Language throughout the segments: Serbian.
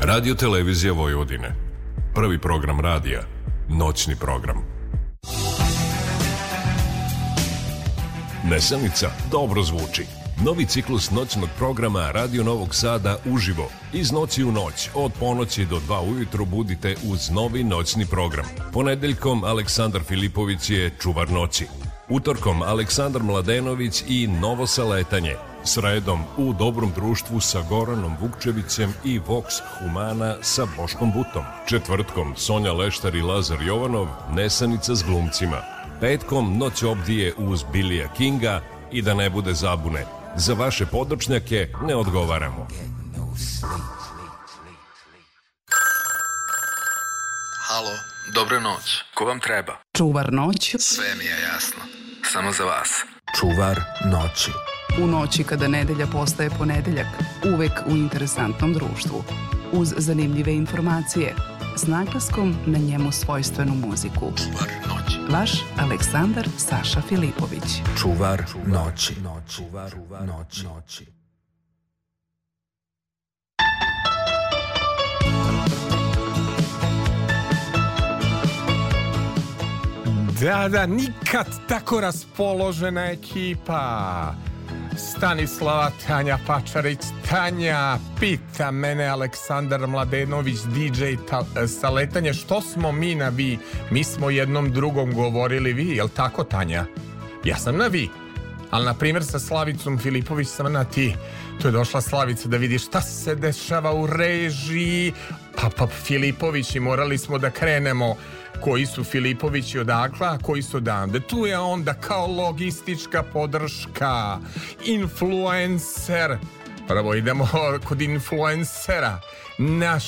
Radio Televizija Vojvodine. Prvi program radija. Noćni program. Nesanica dobro zvuči. Novi ciklus noćnog programa Radio Novog Sada uživo. Iz noći u noć, od ponoći do dva ujutro budite uz novi noćni program. Ponedeljkom Aleksandar Filipović je čuvar noći. Utorkom Aleksandar Mladenović i Novo Saletanje. Sredom u dobrom društvu sa Goranom Vukčevićem i Vox Humana sa Boškom Butom. Četvrtkom Sonja Leštar i Lazar Jovanov, Nesanica s glumcima. Petkom Noć obdije uz Bilija Kinga i da ne bude zabune. Za vaše podočnjake ne odgovaramo. Halo, dobro noć. Ko vam treba? Čuvar noć. Sve mi je jasno. Samo za vas. Čuvar noći. U noći kada nedelja postaje ponedeljak. Uvek u interesantnom društvu. Uz zanimljive informacije. S naglaskom na njemu svojstvenu muziku. Čuvar noći. Vaš Aleksandar Saša Filipović. Čuvar noći. Čuvar noći. Da, da, nikad tako raspoložena ekipa. Stanislava Tanja Pačarić, Tanja, pita mene Aleksandar Mladenović, DJ ta, Saletanje, što smo mi na vi? Mi smo jednom drugom govorili vi, jel tako Tanja? Ja sam na vi, ali na primjer sa Slavicom Filipović sam na ti. Tu je došla Slavica da vidi šta se dešava u režiji. Pa, pa i morali smo da krenemo koji su Filipovići odakle, a koji su odande. Tu je onda kao logistička podrška, influencer. Prvo idemo kod influencera. Naš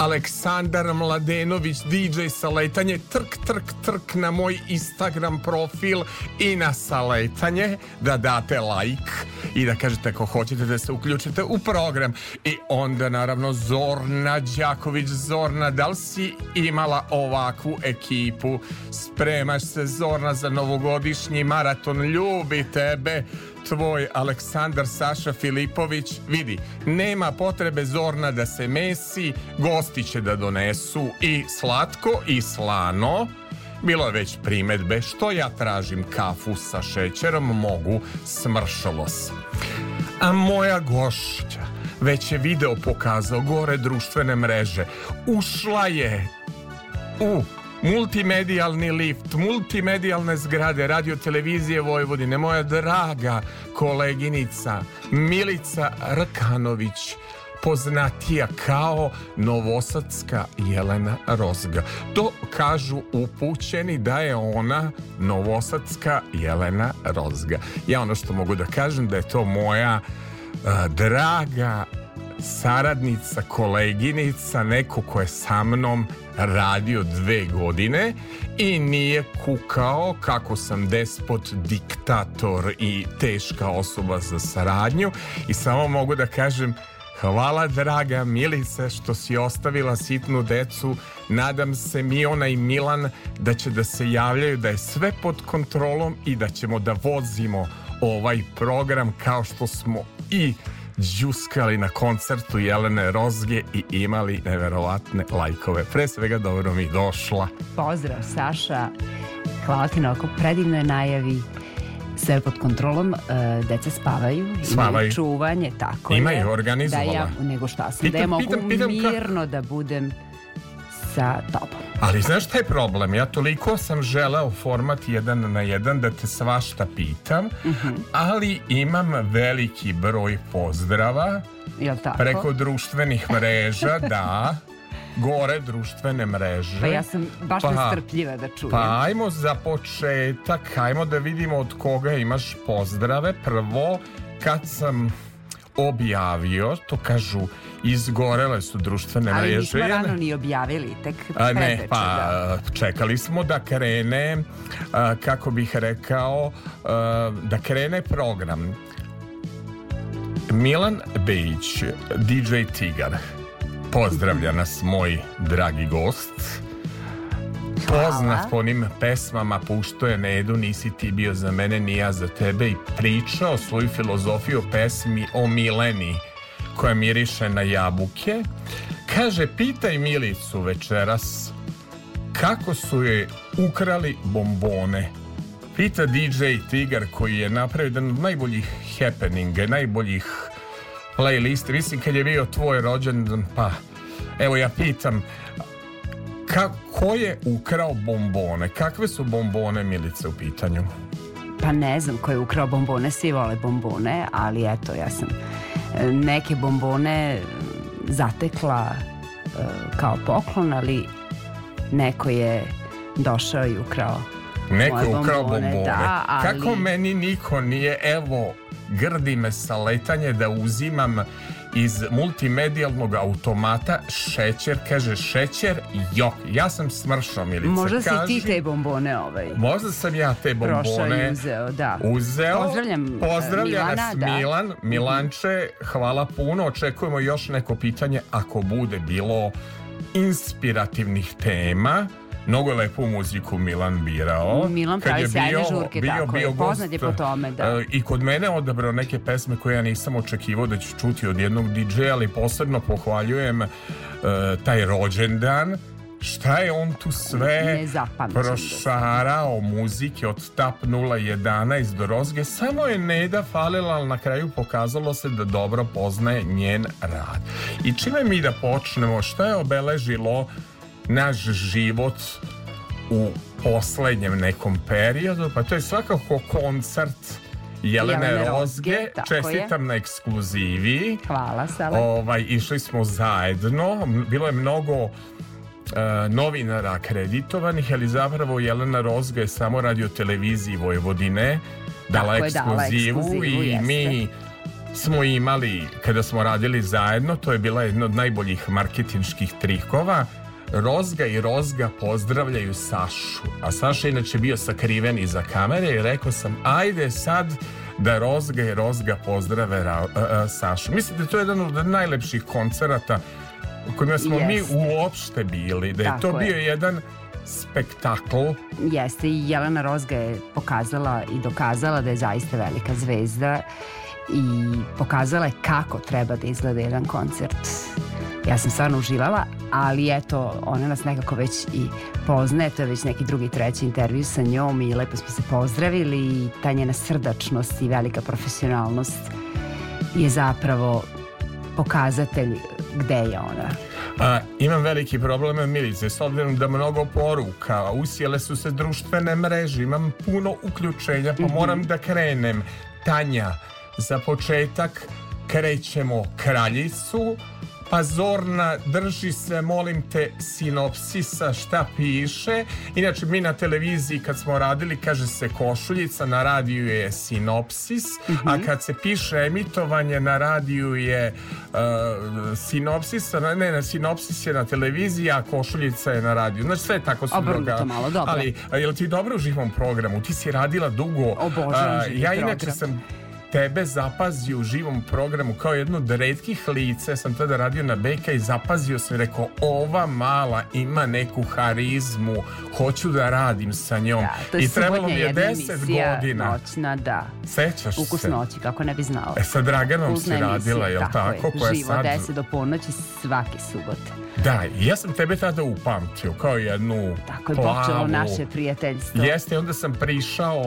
Aleksandar Mladenović, DJ Saletanje, trk, trk, trk na moj Instagram profil i na Saletanje, da date like i da kažete ako hoćete da se uključite u program. I onda naravno Zorna Đaković. Zorna, da li si imala ovakvu ekipu? Spremaš se Zorna za novogodišnji maraton, ljubi tebe tvoj Aleksandar Saša Filipović vidi, nema potrebe Zorna da se mesi, gosti će da donesu i slatko i slano. Bilo je već primetbe što ja tražim kafu sa šećerom, mogu smršalo se. A moja gošća već je video pokazao gore društvene mreže. Ušla je u multimedijalni lift, multimedijalne zgrade radio televizije Vojvodine, moja draga koleginica Milica Rkanović, poznatija kao Novosadska Jelena Rozga. To kažu upućeni da je ona Novosadska Jelena Rozga. Ja ono što mogu da kažem da je to moja uh, draga saradnica, koleginica, neko ko je sa mnom radio dve godine i nije kukao kako sam despot, diktator i teška osoba za saradnju i samo mogu da kažem Hvala draga Milice što si ostavila sitnu decu. Nadam se Miona i Milan da će da se javljaju da je sve pod kontrolom i da ćemo da vozimo ovaj program kao što smo i džuskali na koncertu Jelene Rozge i imali neverovatne lajkove. Pre svega dobro mi došla. Pozdrav Saša, hvala ti na oko predivnoj najavi sve pod kontrolom, uh, deca spavaju, spavaju. imaju čuvanje, tako Ima je. organizovala. Da ja, nego šta sam, Pitam, da ja mogu pitam, pitam ka- mirno da budem sa tobom. Ali znaš šta je problem? Ja toliko sam želeo format jedan na jedan da te svašta pitam, ali imam veliki broj pozdrava Jel tako? preko društvenih mreža, da, gore društvene mreže. Pa ja sam baš Pa- nestrpljiva da čujem. Pa ajmo za početak, ajmo da vidimo od koga imaš pozdrave. Prvo, kad sam objavio, to kažu, izgorele su društvene Ali mreže. nismo rano ni objavili, tek A, ne, predveče, pa da. čekali smo da krene, a, kako bih rekao, a, da krene program. Milan Bejić, DJ Tigar, pozdravlja nas moj dragi gost. Poznat po onim pesmama Pušto je Nedu, nisi ti bio za mene, ni ja za tebe i pričao svoju filozofiju o pesmi o Mileni koja miriše na jabuke. Kaže, pitaj Milicu večeras kako su je ukrali bombone. Pita DJ Tigar koji je napravio jedan od najboljih happeninga, najboljih playlist. Mislim kad je bio tvoj rođendan, pa evo ja pitam ka, ko je ukrao bombone? Kakve su bombone Milice u pitanju? Pa ne znam ko je ukrao bombone, svi vole bombone, ali eto, ja sam e, neke bombone zatekla e, kao poklon, ali neko je došao i ukrao Neko moje ukrao bombone, bombone. da, ali- Kako meni niko nije, evo, grdi me sa letanje da uzimam iz multimedijalnog automata šećer, kaže šećer, jok. Ja sam smršao, Milice. Možda si kaži. ti te bombone ovaj, Možda sam ja te bombone uzeo, da. uzeo. Pozdravljam, Pozdravlja Milana, nas da. Milan. Milanče, hvala puno. Očekujemo još neko pitanje ako bude bilo inspirativnih tema. Mnogo je lepu muziku Milan birao. Milan Kad pravi je sjajne bio- žurke, bio- tako je. bio Poznat je po tome, da. e, I kod mene odabrao neke pesme koje ja nisam očekivao da ću čuti od jednog DJ-a, ali posebno pohvaljujem e, taj rođendan. Šta je on tu sve prošarao muzike od TAP 011 do Rozge, samo je Neda falila, ali na kraju pokazalo se da dobro poznaje njen rad. I čime mi da počnemo, šta je obeležilo naš život u poslednjem nekom periodu, pa to je svakako koncert Jelene, Jelene Rozge, Rozge, tako je. čestitam na ekskluzivi. Hvala, Sale. Ovaj, išli smo zajedno, bilo je mnogo e, novinara akreditovanih, ali zapravo Jelena Rozga je samo radio televiziji Vojvodine dala Tako je, dala ekskluzivu ekskluzivu, i jeste. mi smo imali, kada smo radili zajedno, to je bila jedna od najboljih marketinških trikova, Rozga i Rozga pozdravljaju Sašu, a Saša je inače bio sakriven iza kamere i rekao sam, ajde sad da Rozga i Rozga pozdrave Ra- a, a, Sašu. Mislim da je to jedan od najlepših koncerata u kojima smo mi Jeste. uopšte bili, da je to Tako je. bio jedan spektakl Jeste i Jelena Rozga je pokazala i dokazala da je zaista velika zvezda i pokazala je kako treba da izgleda jedan koncert. Ja sam stvarno uživala, ali eto, ona nas nekako već i poznaje, to je već neki drugi, treći intervju sa njom i lepo smo se pozdravili i ta njena srdačnost i velika profesionalnost je zapravo pokazatelj gde je ona. A, imam veliki problem Milice, s obzirom da mnogo poruka, usijele su se društvene mreže, imam puno uključenja, pa moram da krenem. Tanja, za početak krećemo kraljicu, pa Zorna, drži se, molim te, sinopsisa šta piše. Inače, mi na televiziji kad smo radili, kaže se košuljica, na radiju je sinopsis, a kad se piše emitovanje, na radiju je uh, sinopsis, ne, ne, sinopsis je na televiziji, a košuljica je na radiju. Znači, sve je tako su Obrnuto malo, dobro. Ali, jel ti dobro u živom programu? Ti si radila dugo. Obožavam živi Ja inače program. sam tebe zapazio u živom programu kao jedno od retkih lice sam tada radio na BK i zapazio sam i rekao ova mala ima neku harizmu hoću da radim sa njom Da, i trebalo mi je jedna 10 emisija, godina Noćna, da. sećaš Ukus se noći, kako ne bi znao. E, sa Draganom si Kultna radila, emisija, jel tako? Je. Koja Živo, sad- 10 do ponoći svake subote. Da ja sam tebe tada upamtio kao jednu Tako je plavu počelo naše prijateljstvo. Jeste, onda sam prišao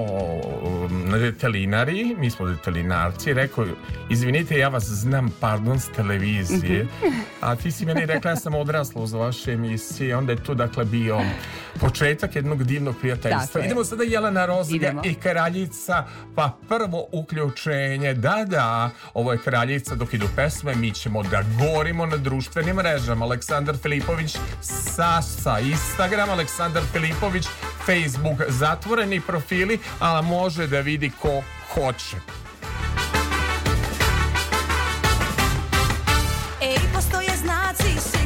um, na detelinari, mi smo detelinarci, rekao, izvinite, ja vas znam, pardon, s televizije, Mhm. a ti si meni rekla, ja sam odrasla uz vaše emisije, onda je tu, dakle, bio početak jednog divnog prijateljstva. je. Idemo sada Jelena Rozga Idemo. i Kraljica, pa prvo uključenje, da, da, ovo je Kraljica, dok idu pesme, mi ćemo da gorimo na društvenim mrežama. Aleksandar Filipović, Sasa, Instagram, Aleksandar Filipović, Facebook, zatvoreni profili, ali može da vidi ko hoće. Ej, postoje znaci,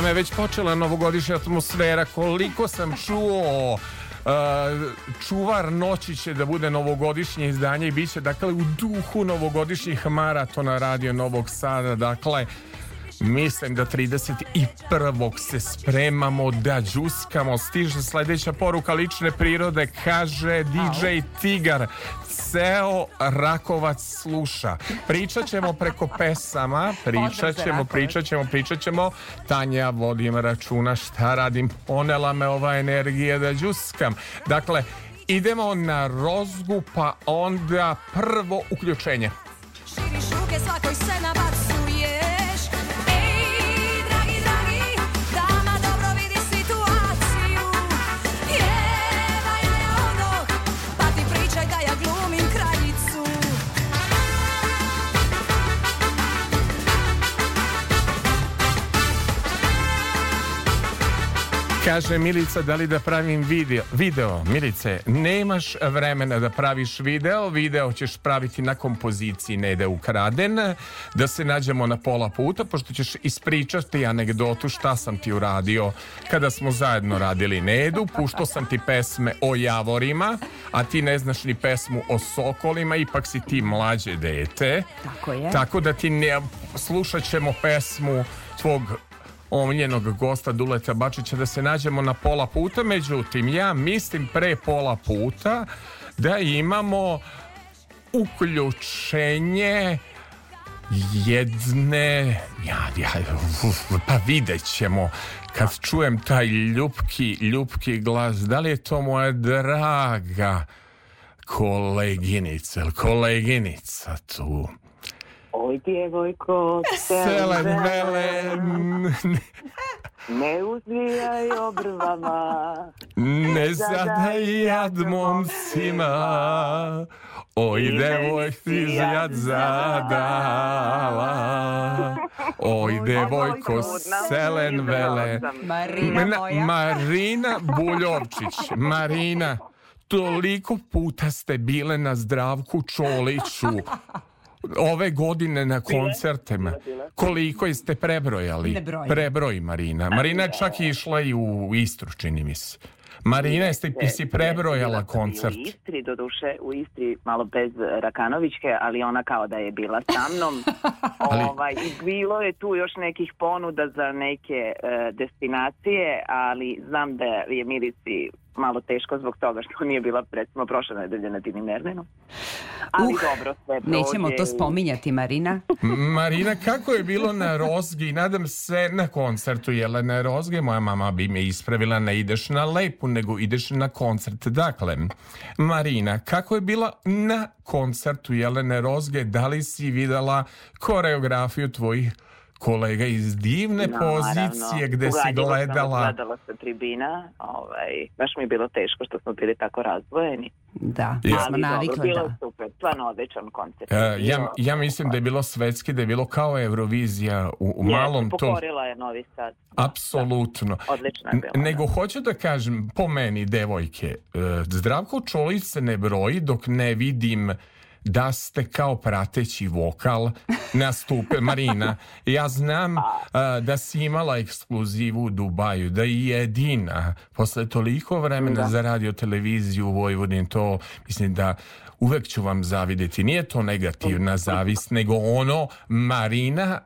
Nama je već počela novogodišnja atmosfera. Koliko sam čuo Uh, čuvar noći će da bude novogodišnje izdanje i bit će dakle u duhu novogodišnjih maratona Radio Novog Sada dakle Mislim da 31. se spremamo da džuskamo. Stiže sledeća poruka lične prirode. Kaže DJ Tigar. Ceo Rakovac sluša. Pričat ćemo preko pesama. Pričat ćemo, pričat ćemo, pričat ćemo. Tanja, vodim računa šta radim. Ponela me ova energija da džuskam. Dakle, idemo na rozgu pa onda prvo uključenje. Širiš ruke svakoj se nabacuješ Kaže Milica da li da pravim video. Video, Milice, nemaš vremena da praviš video. Video ćeš praviti na kompoziciji ne da je ukraden. Da se nađemo na pola puta, pošto ćeš ispričati anegdotu šta sam ti uradio kada smo zajedno radili Nedu. Pušto sam ti pesme o javorima, a ti ne znaš ni pesmu o sokolima, ipak si ti mlađe dete. Tako je. Tako da ti ne, slušat ćemo pesmu tvog omiljenog gosta Duleta Bačića da se nađemo na pola puta, međutim ja mislim pre pola puta da imamo uključenje jedne ja, ja, pa vidjet ćemo. Kad čujem taj ljupki ljupki glas da li je to moja draga koleginica koleginica tu Oj, djevojko, Selen Velen ne uzvijaj obrvama. Ne zadaj jad momcima Oj, devoj ti jad zadala Oj, devojko, Selen Vele Marina. Marina Buljovčić Marina Toliko puta ste bile na zdravku Čoliću ove godine na koncertima. Koliko ste prebrojali? Ne brojim. Prebroj Marina. Marina je čak išla i u Istru, čini mi se. Marina, jeste ti si prebrojala koncert? U Istri, do duše, u Istri malo bez Rakanovićke, ali ona kao da je bila sa mnom. Ali- ovaj, i bilo je tu još nekih ponuda za neke e, destinacije, ali znam da je Milici malo teško zbog toga što nije bila recimo prošle nedelje na Dini Merlinu. Ali Uh, dobro, sve prođe. Nećemo to i- spominjati, Marina. Marina, kako je bilo na Rozgi? Nadam se na koncertu Jelene Rozge. Moja mama bi me ispravila, ne ideš na lepu, nego ideš na koncert. Dakle, Marina, kako je bila na koncertu Jelene Rozge? Da li si videla koreografiju tvojih kolega iz divne pozicije gde si Ugadila sam, gledala? Gledala sa tribina, ovaj, baš mi je bilo teško što smo bili tako razdvojeni. Da, Ja. smo navikli bilo je da. super, stvarno odličan koncert. E, ja, Bilo- ja mislim da je bilo svetski, da je bilo kao Eurovizija u, u Jeste, malom tom... Pokorila je Novi Sad. Apsolutno. Odlično je bilo, Nego hoću da kažem, po meni, devojke, e, Zdravko Čolić se ne broji dok ne vidim da ste kao prateći vokal nastupe Marina. Ja znam e, da si imala ekskluzivu u Dubaju, da je jedina posle toliko vremena za radio televiziju u Vojvodini, to mislim da uvek ću vam zavideti. Nije to negativna zavist, nego ono Marina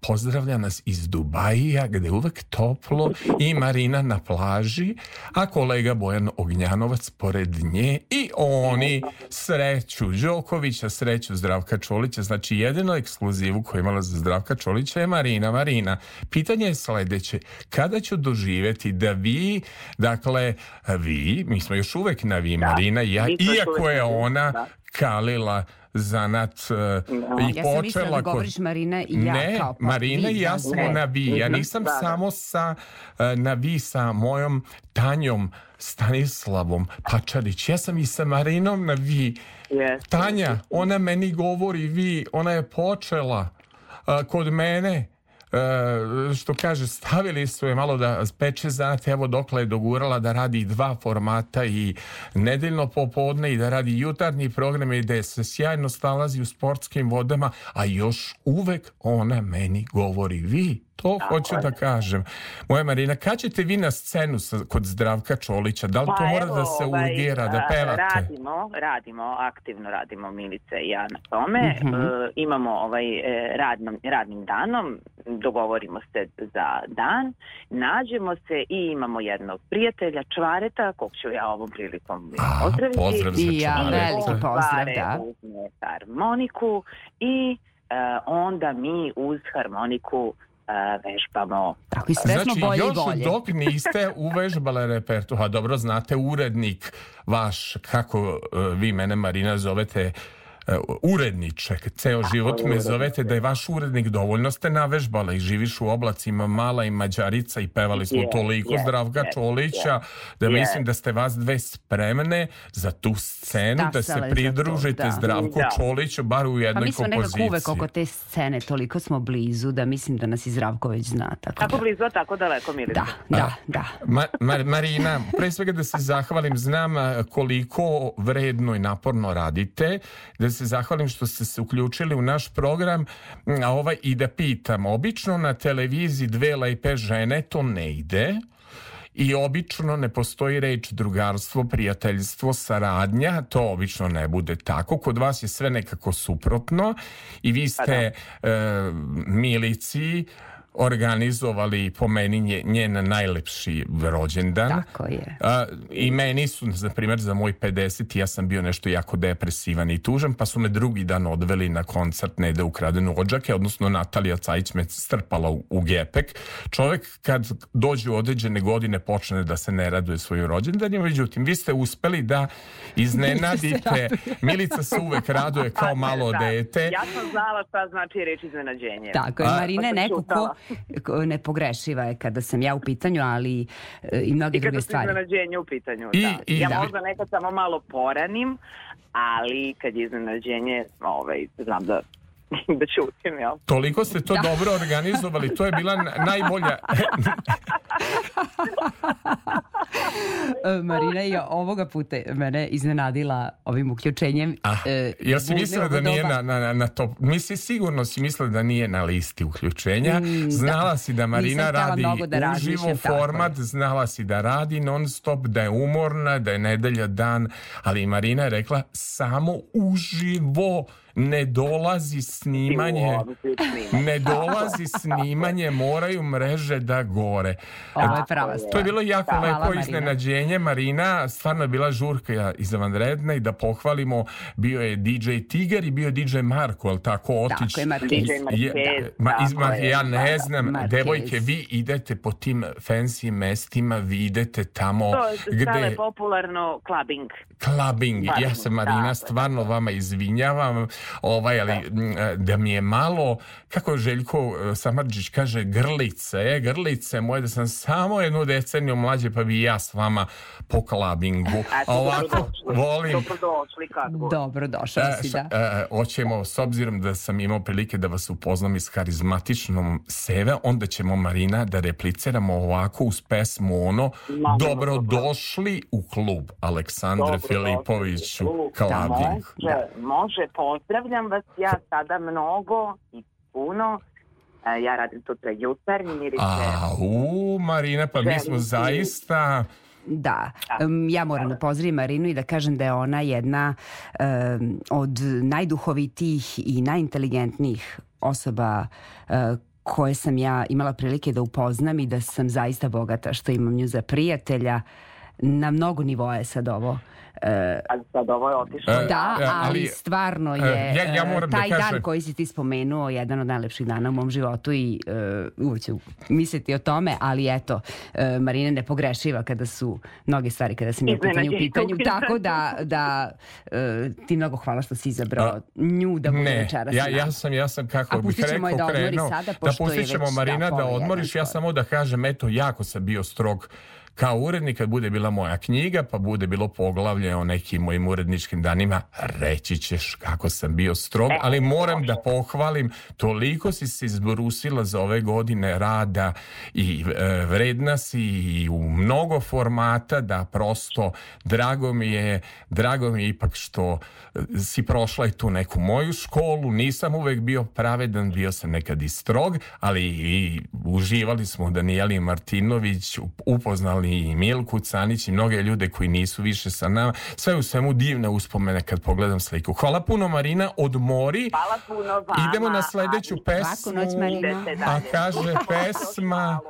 pozdravlja nas iz Dubaija gde je uvek toplo i Marina na plaži, a kolega Bojan Ognjanovac pored nje i oni sreću Đokovića, sreću Zdravka Čolića. Znači jedino ekskluzivu koju je imala za Zdravka Čolića je Marina. Marina, pitanje je sledeće. Kada ću doživeti da vi, dakle, vi, mi smo još uvek na vi, Marina i ja, iako je ona da. kalila zanat uh, i Ja sam mislila počela da kod- govoriš Marina i ja ne, kao pa Marina vi, i ja da, smo ne. na vi. Ja Mhm, nisam da, da. samo sa uh, na vi sa mojom Tanjom Stanislavom Pačarić. Ja sam i sa Marinom na vi. Jeste. Tanja, ona meni govori vi, ona je počela uh, kod mene uh, što kaže, stavili su je malo da peče zanat, evo dokle je dogurala da radi dva formata i nedeljno popodne i da radi jutarnji program i da se sjajno snalazi u sportskim vodama, a još uvek ona meni govori vi. To Tako hoću je. da kažem. Moja Marina, kad ćete vi na scenu sa, kod Zdravka Čolića? Da li to mora evo, da se ovaj, urgira, da pevate? Radimo, radimo, aktivno radimo Milice i ja na tome. Mhm. E, imamo ovaj e, radnom, radnim danom, dogovorimo se za dan, nađemo se i imamo jednog prijatelja, Čvareta, kog ću ja ovom prilikom A, pozdraviti. pozdrav za I ja, veliki pozdrav, da. uzme harmoniku i e, onda mi uz harmoniku vežbamo Tako i sve smo Znači, bolje i još bolje. dok niste uvežbale repertoar, dobro znate, urednik vaš, kako e, vi mene Marina zovete, e, uredniče, ceo život me zovete da je vaš urednik dovoljno ste navežbala i živiš u oblacima Mala i Mađarica i pevali smo toliko Zdravka Čolića da mislim da ste vas dve spremne za tu scenu da se pridružite da. Zdravku Da. Čoliću bar u Pa jednoj mi smo nekako kompoziciji. uvek oko te scene, toliko smo blizu da mislim da nas i Zdravko već zna. Tako, tako da, blizu, a tako daleko, Milice. da, da, da. Ma, Ma- Marina, pre svega da se zahvalim, znam koliko vredno i naporno radite, da se zahvalim što ste se uključili u naš program, a ovaj i da pitam, obično na televiziji dve lepe žene to ne ide, i obično ne postoji reč drugarstvo, prijateljstvo, saradnja, to obično ne bude tako. Kod vas je sve nekako suprotno i vi ste e, Milici organizovali po meni nje- njen najlepši rođendan. Tako je. A, I meni su, na primjer, za moj 50 ja sam bio nešto jako depresivan i tužan, pa su me drugi dan odveli na koncert Nede ukradenu ođake, odnosno Natalija Cajić me strpala u, u gepek. Čovek kad dođe u određene godine počne da se ne raduje svojim rođendanima, međutim, vi ste uspeli da iznenadite. Milica se uvek raduje kao malo Da. dete. Ja sam znala šta znači reč iznenađenje. Tako je, Marina je Pa neko ko nepogrešiva je kada sam ja u pitanju, ali e, i mnoge I kada druge su stvari. iznenađenje u pitanju. I- da. i ja da. možda nekad samo malo poranim, ali kad je iznenađenje, ovaj, znam da, da ćutim, jel? Toliko ste to dobro organizovali, to je bila na- najbolja E, Marina je ovoga puta mene iznenadila ovim uključenjem. Ah, e, jel si mislila da nije na, na, na top? Misli, sigurno si mislila da nije na listi uključenja. Mm, znala da. si da Marina radi da uživo tako format, je. znala si da radi non stop, da je umorna, da je nedelja dan, ali Marina je rekla samo uživo ne dolazi snimanje. Ne dolazi snimanje, moraju mreže da gore. Ovo je prava stvar. To je bilo jako Hvala, lepo Marina. iznenađenje. Marina, stvarno je bila žurka izvanredna i da pohvalimo, bio je DJ Tiger i bio je DJ Marko, ali tako otić. Tako je, Marquez, Je- ma, iz, tako ma, je, ja da, ne da. znam, devojke, vi idete po tim fancy mestima, vi idete tamo To je gde popularno clubbing. clubbing. Ja se Marina da. stvarno vama izvinjavam, ovaj ali m, da mi je malo kako Željko e, Samardžić kaže grlice, e, grlice moje da sam samo jednu deceniju mlađe pa bi ja s vama po klabingu. Eto, A ovako volim Dobrodošli, kako. Dobro, došao E, si, da. e, hoćemo, s obzirom da sam imao prilike da vas upoznam iz karizmatičnom Seve, onda ćemo Marina da repliciramo ovako uz pesmu ono Ma, Dobrodošli u klub Aleksandre Filipoviću klub. Kalabing. Može, može, pozdravljam vas ja sada mnogo i puno. E, Ja radim sutra jutarnji, Mirice. A, u, Marina, pa mi smo zaista... Da, em, ja moram da pozdravim Marinu i da kažem da je ona jedna em, od najduhovitijih i najinteligentnijih osoba e, koje sam ja imala prilike da upoznam i da sam zaista bogata što imam nju za prijatelja. Na mnogo nivoa je sad ovo. E, A sad ovo je otišlo. E, da, e, ali, ali, stvarno je ja- ja moram da taj kažem- dan koji si ti spomenuo jedan od najlepših dana u mom životu i uh, uvijek ću misliti o tome, ali eto, e, Marina je nepogrešiva kada su mnoge stvari kada sam ja u pitanju, u pitanju. tako da, da e, ti mnogo hvala što si izabrao nju da bude Ne, večeras ja, ja sam, ja sam kako A bih rekao, da krenuo, sada, da pustit ćemo već, Marina da, da, odmoriš, ja samo da kažem, eto, jako sam bio strog kao urednik kad bude bila moja knjiga pa bude bilo poglavlje o nekim mojim uredničkim danima reći ćeš kako sam bio strog ali moram da pohvalim toliko si se izbrusila za ove godine rada i e, vredna si i u mnogo formata da prosto drago mi je drago mi je ipak što e, si prošla i tu neku moju školu nisam uvek bio pravedan bio sam nekad i strog ali i uživali smo Danijeli Martinović upoznali i Milku Canić i mnoge ljude koji nisu više sa nama sve u svemu divne uspomene kad pogledam sliku hvala puno Marina odmori Hvala puno vama. idemo na sledeću pesmu noć, Marina. A kaže pesma.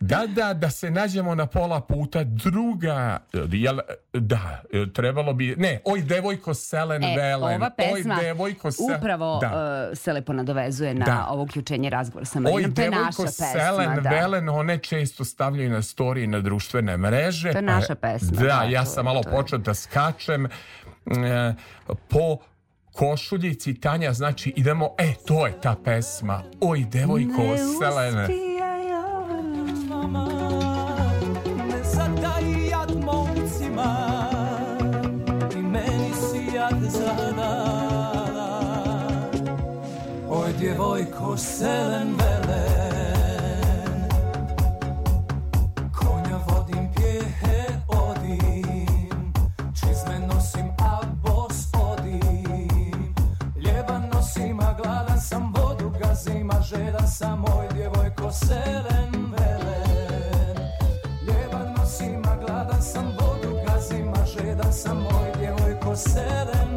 Da, da, da se nađemo na pola puta. Druga, jel, da, trebalo bi, ne, oj devojko Selen E, Velen, ova pesma oj devojko Se- upravo da. uh, se lepo nadovezuje na Da. ovo uključenje razgovora sa Oj, Marinom. To je naša devojko pesma. Selen da. Velen, one često stavljaju na storije na društvene mreže. To je naša pesma, Da, da, ja sam malo počeo da skačem. E, po košuljici Tanja, znači idemo, e, to je ta pesma. Oj, devojko Selene. Ne zadaj jad momcima I meni si jad zada Oj djevojko selen velen nosim a bos sam vodu žedan sam oj djevojko selen djevojko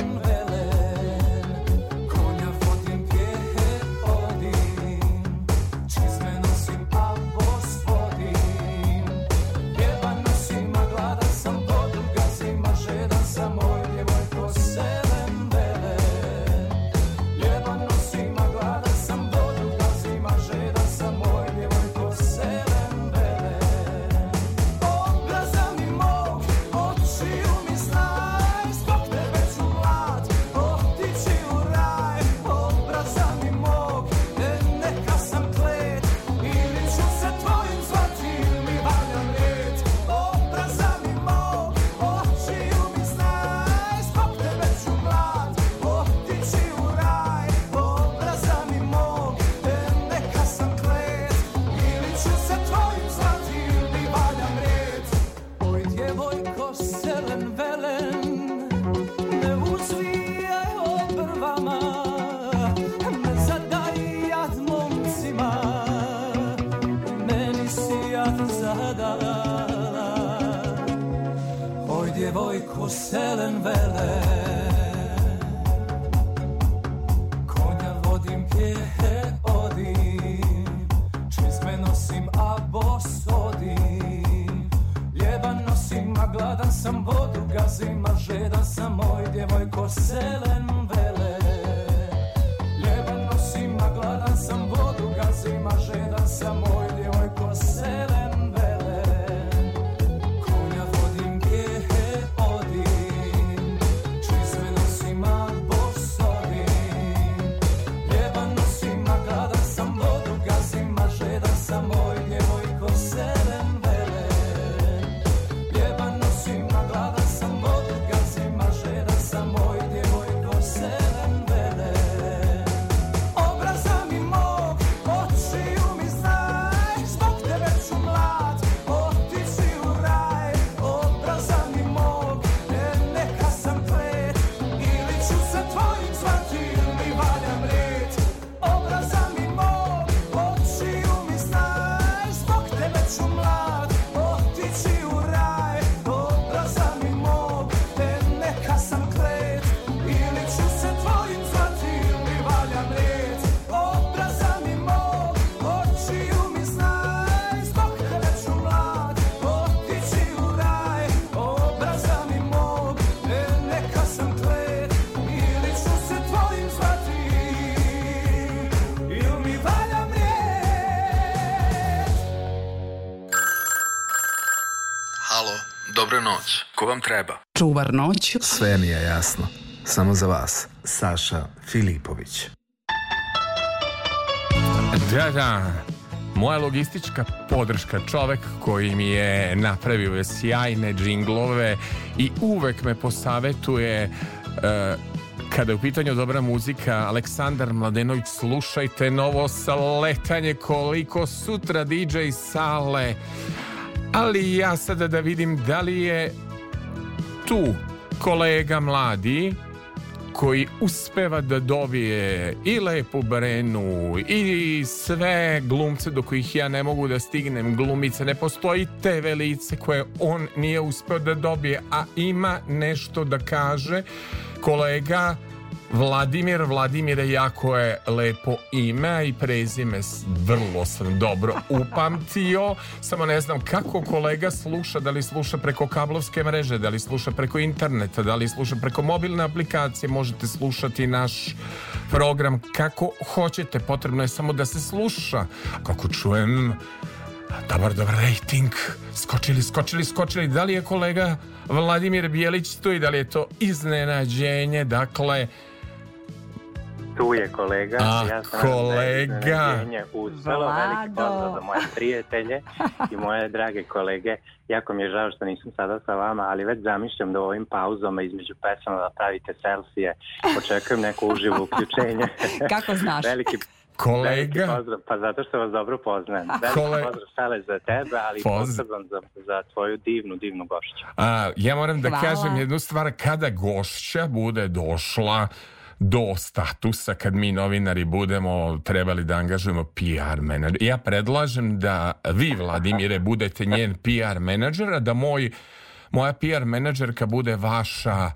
noć. Ko vam treba? Čuvar noć Sve mi je jasno. Samo za vas. Saša Filipović. Da, da. moja logistička podrška, čovek koji mi je napravio sjajne džinglove i uvek me posavetuje uh, kada je u pitanju dobra muzika, Aleksandar Mladenović, slušajte novo saletanje koliko sutra DJ sale. Ali ja sada da vidim da li je tu kolega mladi koji uspeva da dobije i Lepu Brenu i sve glumce do kojih ja ne mogu da stignem glumice. Ne postoji TV lice koje on nije uspeo da dobije, a ima nešto da kaže kolega Vladimir, Vladimir je jako je lepo ime i prezime vrlo sam dobro upamtio. Samo ne znam kako kolega sluša da li sluša preko kablovske mreže da li sluša preko interneta da li sluša preko mobilne aplikacije. Možete slušati naš program kako hoćete. Potrebno je samo da se sluša. Kako čujem Dobar, dobar rating. Skočili, skočili, skočili. Da li je kolega Vladimir Bijelić tu i da li je to iznenađenje? Dakle, Tu je kolega. A, ja sam kolega. U selo veliki pozdrav za moje prijatelje i moje drage kolege. Jako mi je žao što nisam sada sa vama, ali već zamišljam da u ovim pauzama između pesama da pravite selfije. Očekujem neko uživo uključenje. Kako znaš? veliki Kolega. Pozdrav, pa zato što vas dobro poznajem. Veliki Kole... pozdrav Sale za tebe, ali Poz... poseban za, za tvoju divnu, divnu gošću. A, ja moram da Hvala. kažem jednu stvar, kada gošća bude došla do statusa kad mi novinari budemo trebali da angažujemo PR menadžer. Ja predlažem da vi, Vladimire, budete njen PR menadžer, a da moj, moja PR menadžerka bude vaša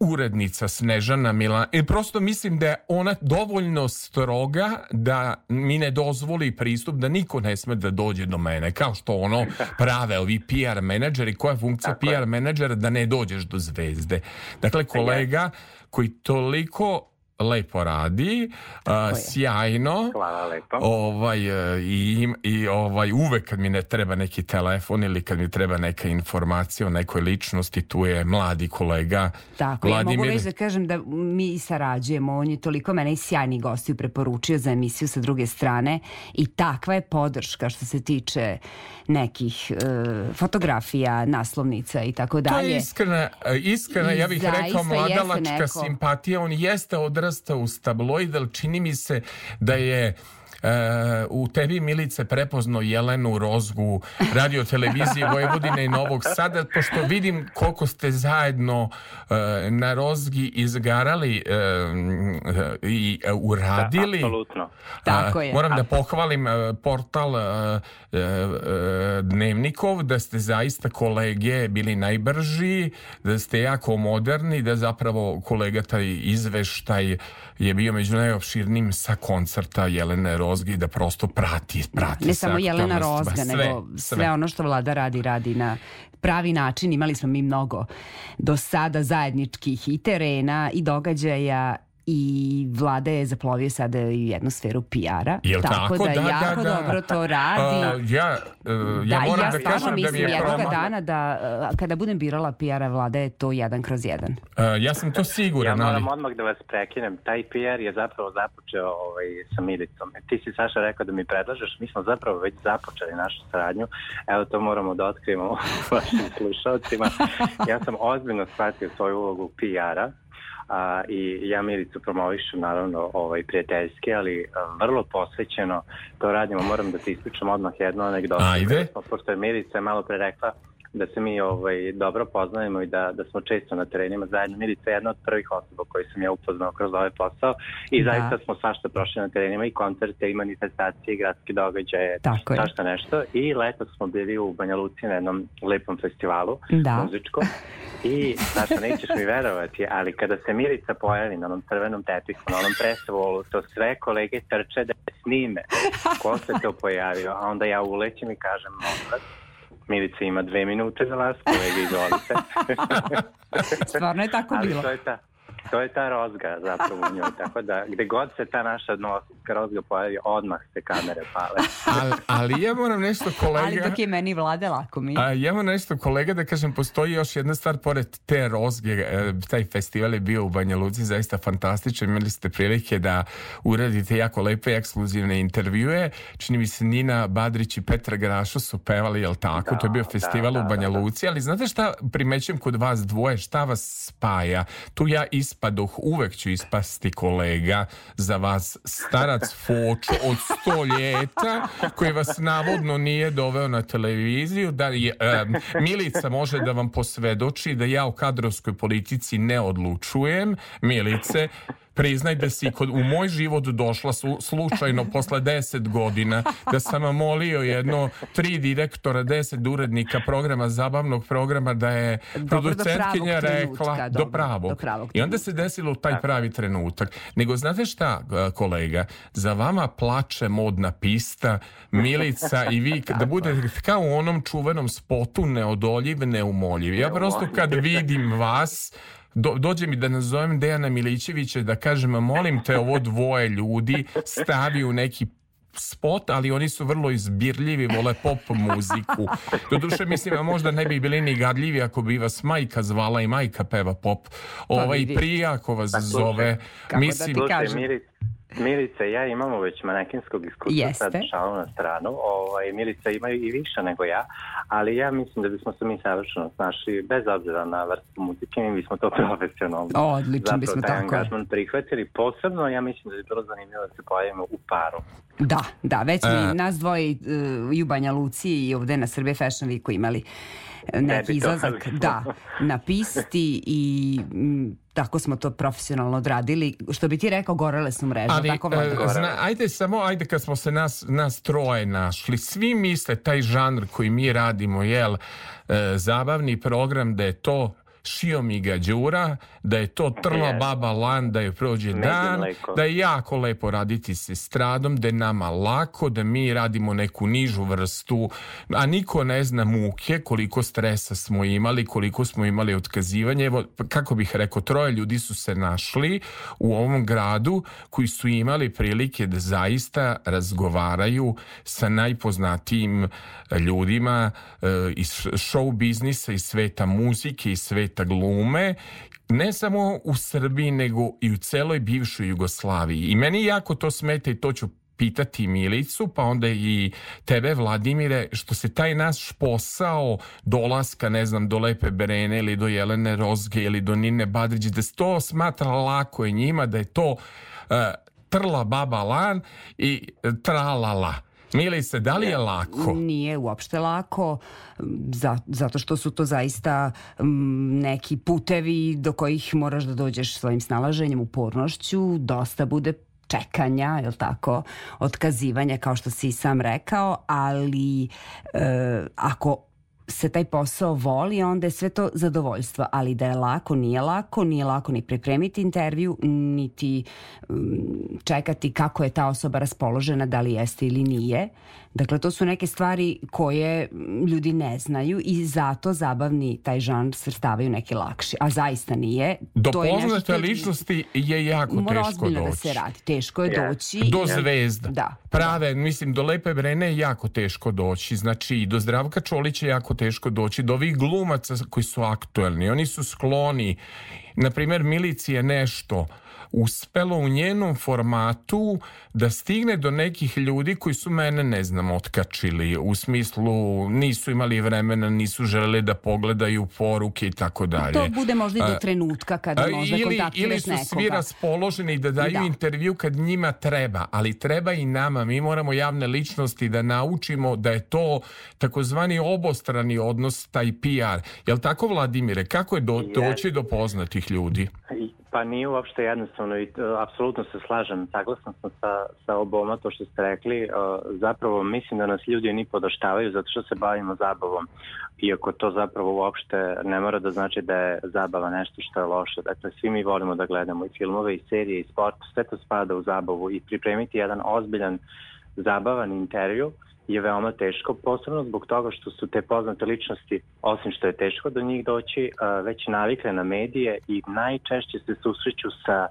urednica Snežana Milan i prosto mislim da je ona dovoljno stroga da mi ne dozvoli pristup da niko ne sme da dođe do mene kao što ono prave ovi PR menadžeri koja je funkcija Tako je. PR menadžera da ne dođeš do zvezde dakle kolega koji toliko lepo radi, a, sjajno. Hvala lepo. Ovaj, e, i, i ovaj, uvek kad mi ne treba neki telefon ili kad mi treba neka informacija o nekoj ličnosti, tu je mladi kolega Tako, ja mogu Vladimir. već da kažem da mi i sarađujemo, on je toliko mene i sjajni gostiju preporučio za emisiju sa druge strane i takva je podrška što se tiče nekih e, fotografija, naslovnica i tako To je dalje. iskrena, e, iskrena ja bih rekao mladalačka simpatija. On jeste odrastao uz tabloid, ali čini mi se da je u tebi Milice prepozno Jelenu Rozgu radio televizije Vojvodine i Novog Sada pošto vidim koliko ste zajedno e, na Rozgi izgarali e, i e, uradili Da, apsolutno. Tako A, je. Moram da pohvalim e, portal e, e, e, Dnevnikov, da ste zaista kolege bili najbrži, da ste jako moderni, da zapravo kolega taj izveštaj je bio među najopširnijim sa koncerta Jelene Rozgi, da prosto prati, prati ne samo Jelena. Rozga, Sve, nego sve. ono što vlada radi, radi na pravi način. Imali smo mi mnogo do sada zajedničkih i terena i događaja i vlada je zaplovio sada i jednu sferu PR-a. Tako, tako? da, Da, da, jako da. dobro to radi. A, ja, e, ja da, moram ja da kažem da mi mislim je jednoga promo... dana da uh, kada budem birala PR-a vlade je to jedan kroz jedan. E, ja sam to Ja siguran, ali... moram odmah da vas prekinem. Taj PR je zapravo započeo ovaj, sa Milicom. Ti si, Saša, rekao da mi predlažeš. Mi smo zapravo već započeli našu saradnju. Evo to moramo da otkrijemo vašim slušalcima. Ja sam ozbiljno shvatio svoju ulogu PR-a a, i ja Milicu promovišem naravno ovaj, prijateljski, ali a, vrlo posvećeno to radimo. Moram da ti ispričam odmah jednu anegdotu. Ajde. Pošto je Milica malo pre rekla da se mi ovaj, dobro poznajemo i da, da smo često na terenima zajedno. Milica je jedna od prvih osoba koji sam ja upoznao kroz ovaj posao i Da. zaista smo svašta prošli na terenima i koncerte i manifestacije i gradske događaje, Tako je. svašta nešto. I leto smo bili u Banja Luci na jednom lepom festivalu Da. muzičkom i, znaš, nećeš mi verovati, ali kada se Milica pojavi na onom crvenom tepihu, na onom presvolu, to sve kolege trče da je snime ko se to pojavio, a onda ja ulećem i kažem, molim vas, Milica ima dve minute za vas, kolege, izvolite. Stvarno je tako ali bilo. to je ta to je ta rozga zapravo u njoj, tako da gde god se ta naša novosadska rozga pojavi, odmah se kamere pale. ali, ali ja moram nešto kolega... Ali dok je meni vlade, lako mi. A, ja moram nešto kolega da kažem, postoji još jedna stvar pored te rozge, e, taj festival je bio u Banja Luci zaista fantastičan, imali ste prilike da uradite jako lepe ekskluzivne intervjue, čini mi se Nina Badrić i Petra Grašo su pevali, jel tako, Da, to je bio da, festival da, u Banja da, da. Luci, ali znate šta primećujem kod vas dvoje, šta vas spaja? Tu ja ispadoh, uvek ću ispasti kolega za vas, starac Fočo od sto ljeta, koji vas navodno nije doveo na televiziju, da je, em, Milica može da vam posvedoči da ja u kadrovskoj politici ne odlučujem. Milice, priznaj da si kod, u moj život došla slu- slučajno posle 10 godina da sam molio jedno tri direktora, deset urednika programa, zabavnog programa da je Dobro, do producentkinja pravog rekla trenutka, do pravog. do pravog I onda se desilo taj pravi trenutak. Nego znate šta, kolega, za vama plače modna pista, Milica i vi, da budete kao u onom čuvenom spotu neodoljiv, neumoljiv. Ja prosto kad vidim vas, do, dođe mi da nazovem Dejana Milićevića da kažem, "A molim te ovo dvoje ljudi stavi u neki spot, ali oni su vrlo izbirljivi, vole pop muziku. Doduše, mislim, a možda ne bi bili ni gadljivi ako bi vas majka zvala i majka peva pop. Ovaj vidi. prija ako vas Pa zove, kako da mislim, ti kažem. Milica, i ja imamo već manekinskog iskustva, Jeste. sad šalu na stranu. Ovaj, Milica ima i više nego ja, ali ja mislim da bismo se mi savršeno snašli, bez obzira na vrstu muzike, mi bismo to profesionalno. Odlično Zapravo bismo, taj tako angažman prihvatili. Posebno, ja mislim da bi bilo zanimljivo da se pojavimo u paru. Da, da, već E. i nas dvoje uh, i u Banja Luci i ovde na Srbije Fashion Weeku imali e, neki izlazak da, na pisti i mm, tako smo to profesionalno odradili. Što bi ti rekao, gorele su mreže, Ali, tako e, zna, ajde samo, ajde kad smo se nas, nas troje našli, svi misle taj žanr koji mi radimo, jel, e, zabavni program, da je to šio mi ga Đura, da je to trla Jest. baba lan, da je prođe dan, mleko. da je jako lepo raditi se stradom, da je nama lako, da mi radimo neku nižu vrstu, a niko ne zna muke, koliko stresa smo imali, koliko smo imali otkazivanje. Evo, kako bih rekao, troje ljudi su se našli u ovom gradu koji su imali prilike da zaista razgovaraju sa najpoznatijim ljudima e, iz show biznisa, iz sveta muzike, iz sveta glume ne samo u Srbiji, nego i u celoj bivšoj Jugoslaviji. I meni jako to smeta i to ću pitati Milicu, pa onda i tebe, Vladimire, što se taj naš posao dolaska, ne znam, do Lepe Berene ili do Jelene Rozge ili do Nine Badrić, da se to smatra lako je njima, da je to e, trla baba lan i e, tralala. Milice, da li je lako? Nije uopšte lako, za, zato što su to zaista m, neki putevi do kojih moraš da dođeš svojim snalaženjem, upornošću, dosta bude čekanja, jel tako, otkazivanja kao što si i sam rekao, ali e, ako se taj posao voli, onda je sve to zadovoljstvo, ali da je lako, nije lako, nije lako ni pripremiti intervju, niti um, čekati kako je ta osoba raspoložena, da li jeste ili nije. Dakle, to su neke stvari koje ljudi ne znaju i zato zabavni taj žanr svrstavaju neki lakši, a zaista nije. Do To je poznate što- ličnosti je jako Mora teško ozbiljno doći. da se radi. Teško je Ja. doći. Do i- zvezda. Da. Prave, mislim, do Lepe Brene je jako teško doći. Znači, i do Zdravka Čolića je jako teško doći. Do ovih glumaca koji su aktuelni. Oni su skloni. Na primjer, Milici je nešto uspelo u njenom formatu da stigne do nekih ljudi koji su mene, ne znam, otkačili. U smislu, nisu imali vremena, nisu želeli da pogledaju poruke i tako dalje. To bude možda i do trenutka kada a, možda ili, kontaktiraš ili su nekoga. svi raspoloženi da daju Da. intervju kad njima treba, ali treba i nama. Mi moramo javne ličnosti da naučimo da je to takozvani obostrani odnos, taj PR. Jel tako, Vladimire? Kako je do, doći do poznatih ljudi? Pa nije uopšte jednostavno i e, apsolutno se slažem, saglasan sam sa, sa oboma to što ste rekli. E, zapravo mislim da nas ljudi ni podoštavaju zato što se bavimo zabavom. Iako to zapravo uopšte ne mora da znači da je zabava nešto što je loše. Dakle, svi mi volimo da gledamo i filmove, i serije, i sport, sve to spada u zabavu i pripremiti jedan ozbiljan zabavan intervju je veoma teško, posebno zbog toga što su te poznate ličnosti, osim što je teško do njih doći, uh, već navikle na medije i najčešće se susreću sa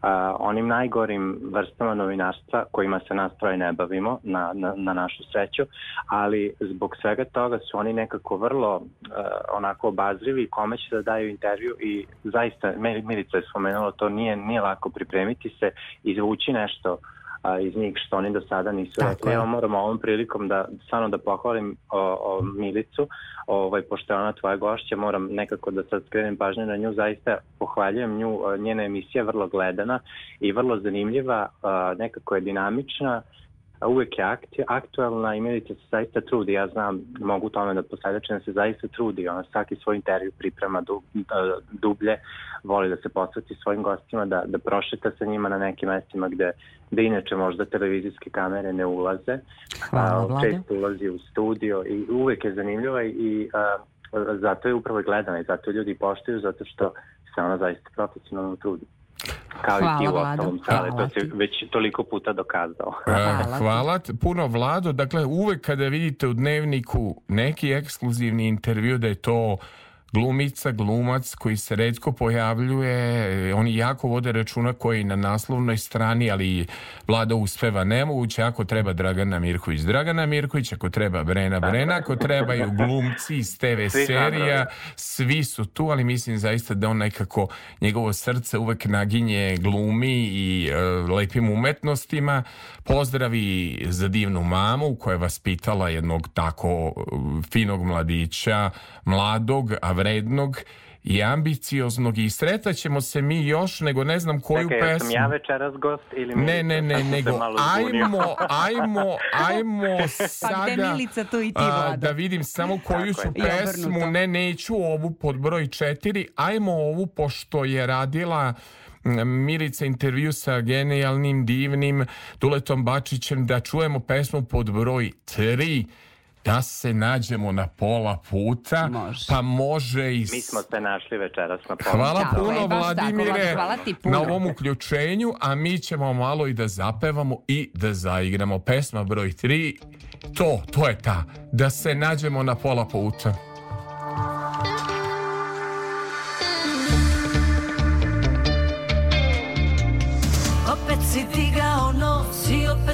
a, onim najgorim vrstama novinarstva kojima se nas troje ne bavimo na, na, na našu sreću, ali zbog svega toga su oni nekako vrlo a, onako obazrivi kome će da daju intervju i zaista, Milica je spomenula, to nije, nije lako pripremiti se izvući nešto a, iz njih što oni do sada nisu Tako rekli. je. Ja moram ovom prilikom da stvarno da pohvalim o, o Milicu, ovaj, pošto je ona tvoja gošća, moram nekako da sad skrenem pažnju na nju, zaista pohvaljujem nju, njena emisija je vrlo gledana i vrlo zanimljiva, a, nekako je dinamična, uvek je aktualna i Milica se zaista trudi, ja znam, mogu tome da posvedočim da se zaista trudi, ona svaki svoj intervju priprema dublje, voli da se posveti svojim gostima, da, da prošeta sa njima na nekim mestima gde, gde inače možda televizijske kamere ne ulaze. Hvala, A, često ulazi u studio i uvek je zanimljiva i a, zato je upravo gledana i zato ljudi poštuju, zato što se ona zaista profesionalno trudi. Kao Hvala, i ti u Vlado. ostalom sale, Hvala to si već toliko puta dokazao. E, Hvala. Hvala ti puno Vlado. Dakle, uvek kada vidite u dnevniku neki ekskluzivni intervju da je to glumica, glumac koji se redko pojavljuje, oni jako vode računa koji na naslovnoj strani, ali Vlada uspeva. Nemoguće, ako treba Dragana Mirković, Dragana Mirković, ako treba Brena Brena, ako trebaju glumci iz TV serija, svi su tu, ali mislim zaista da on nekako, njegovo srce uvek naginje glumi i e, lepim umetnostima. Pozdravi za divnu mamu koja je vaspitala jednog tako e, finog mladića, mladog, a vrednog i ambicioznog i sretaćemo se mi još, nego ne znam koju Čekaj, sam pesmu. ja večeras gost ili Ne, ne, ne, se nego ajmo, ajmo, ajmo Pa sada gde Milica, tu i ti, a, da vidim samo koju Tako ću je. Pesmu, ne, neću ovu pod broj četiri, ajmo ovu pošto je radila Milica intervju sa genijalnim, divnim Duletom Bačićem, da čujemo pesmu pod broj tri, da se nađemo na pola puta, Može. pa može i... Mi smo se našli večeras na pola. Hvala Tako puno je, tako, Vladimire Vlado, hvala ti puno. na ovom uključenju, a mi ćemo malo i da zapevamo i da zaigramo. Pesma broj 3, to, to je ta, da se nađemo na pola puta.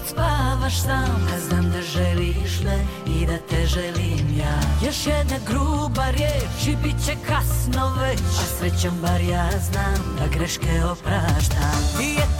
Opet spavaš sam. A znam da želiš me i da te želim ja. Još jedna gruba riječ i bit će kasno već. A srećom bar ja znam da greške opraštam. Ti dovoljno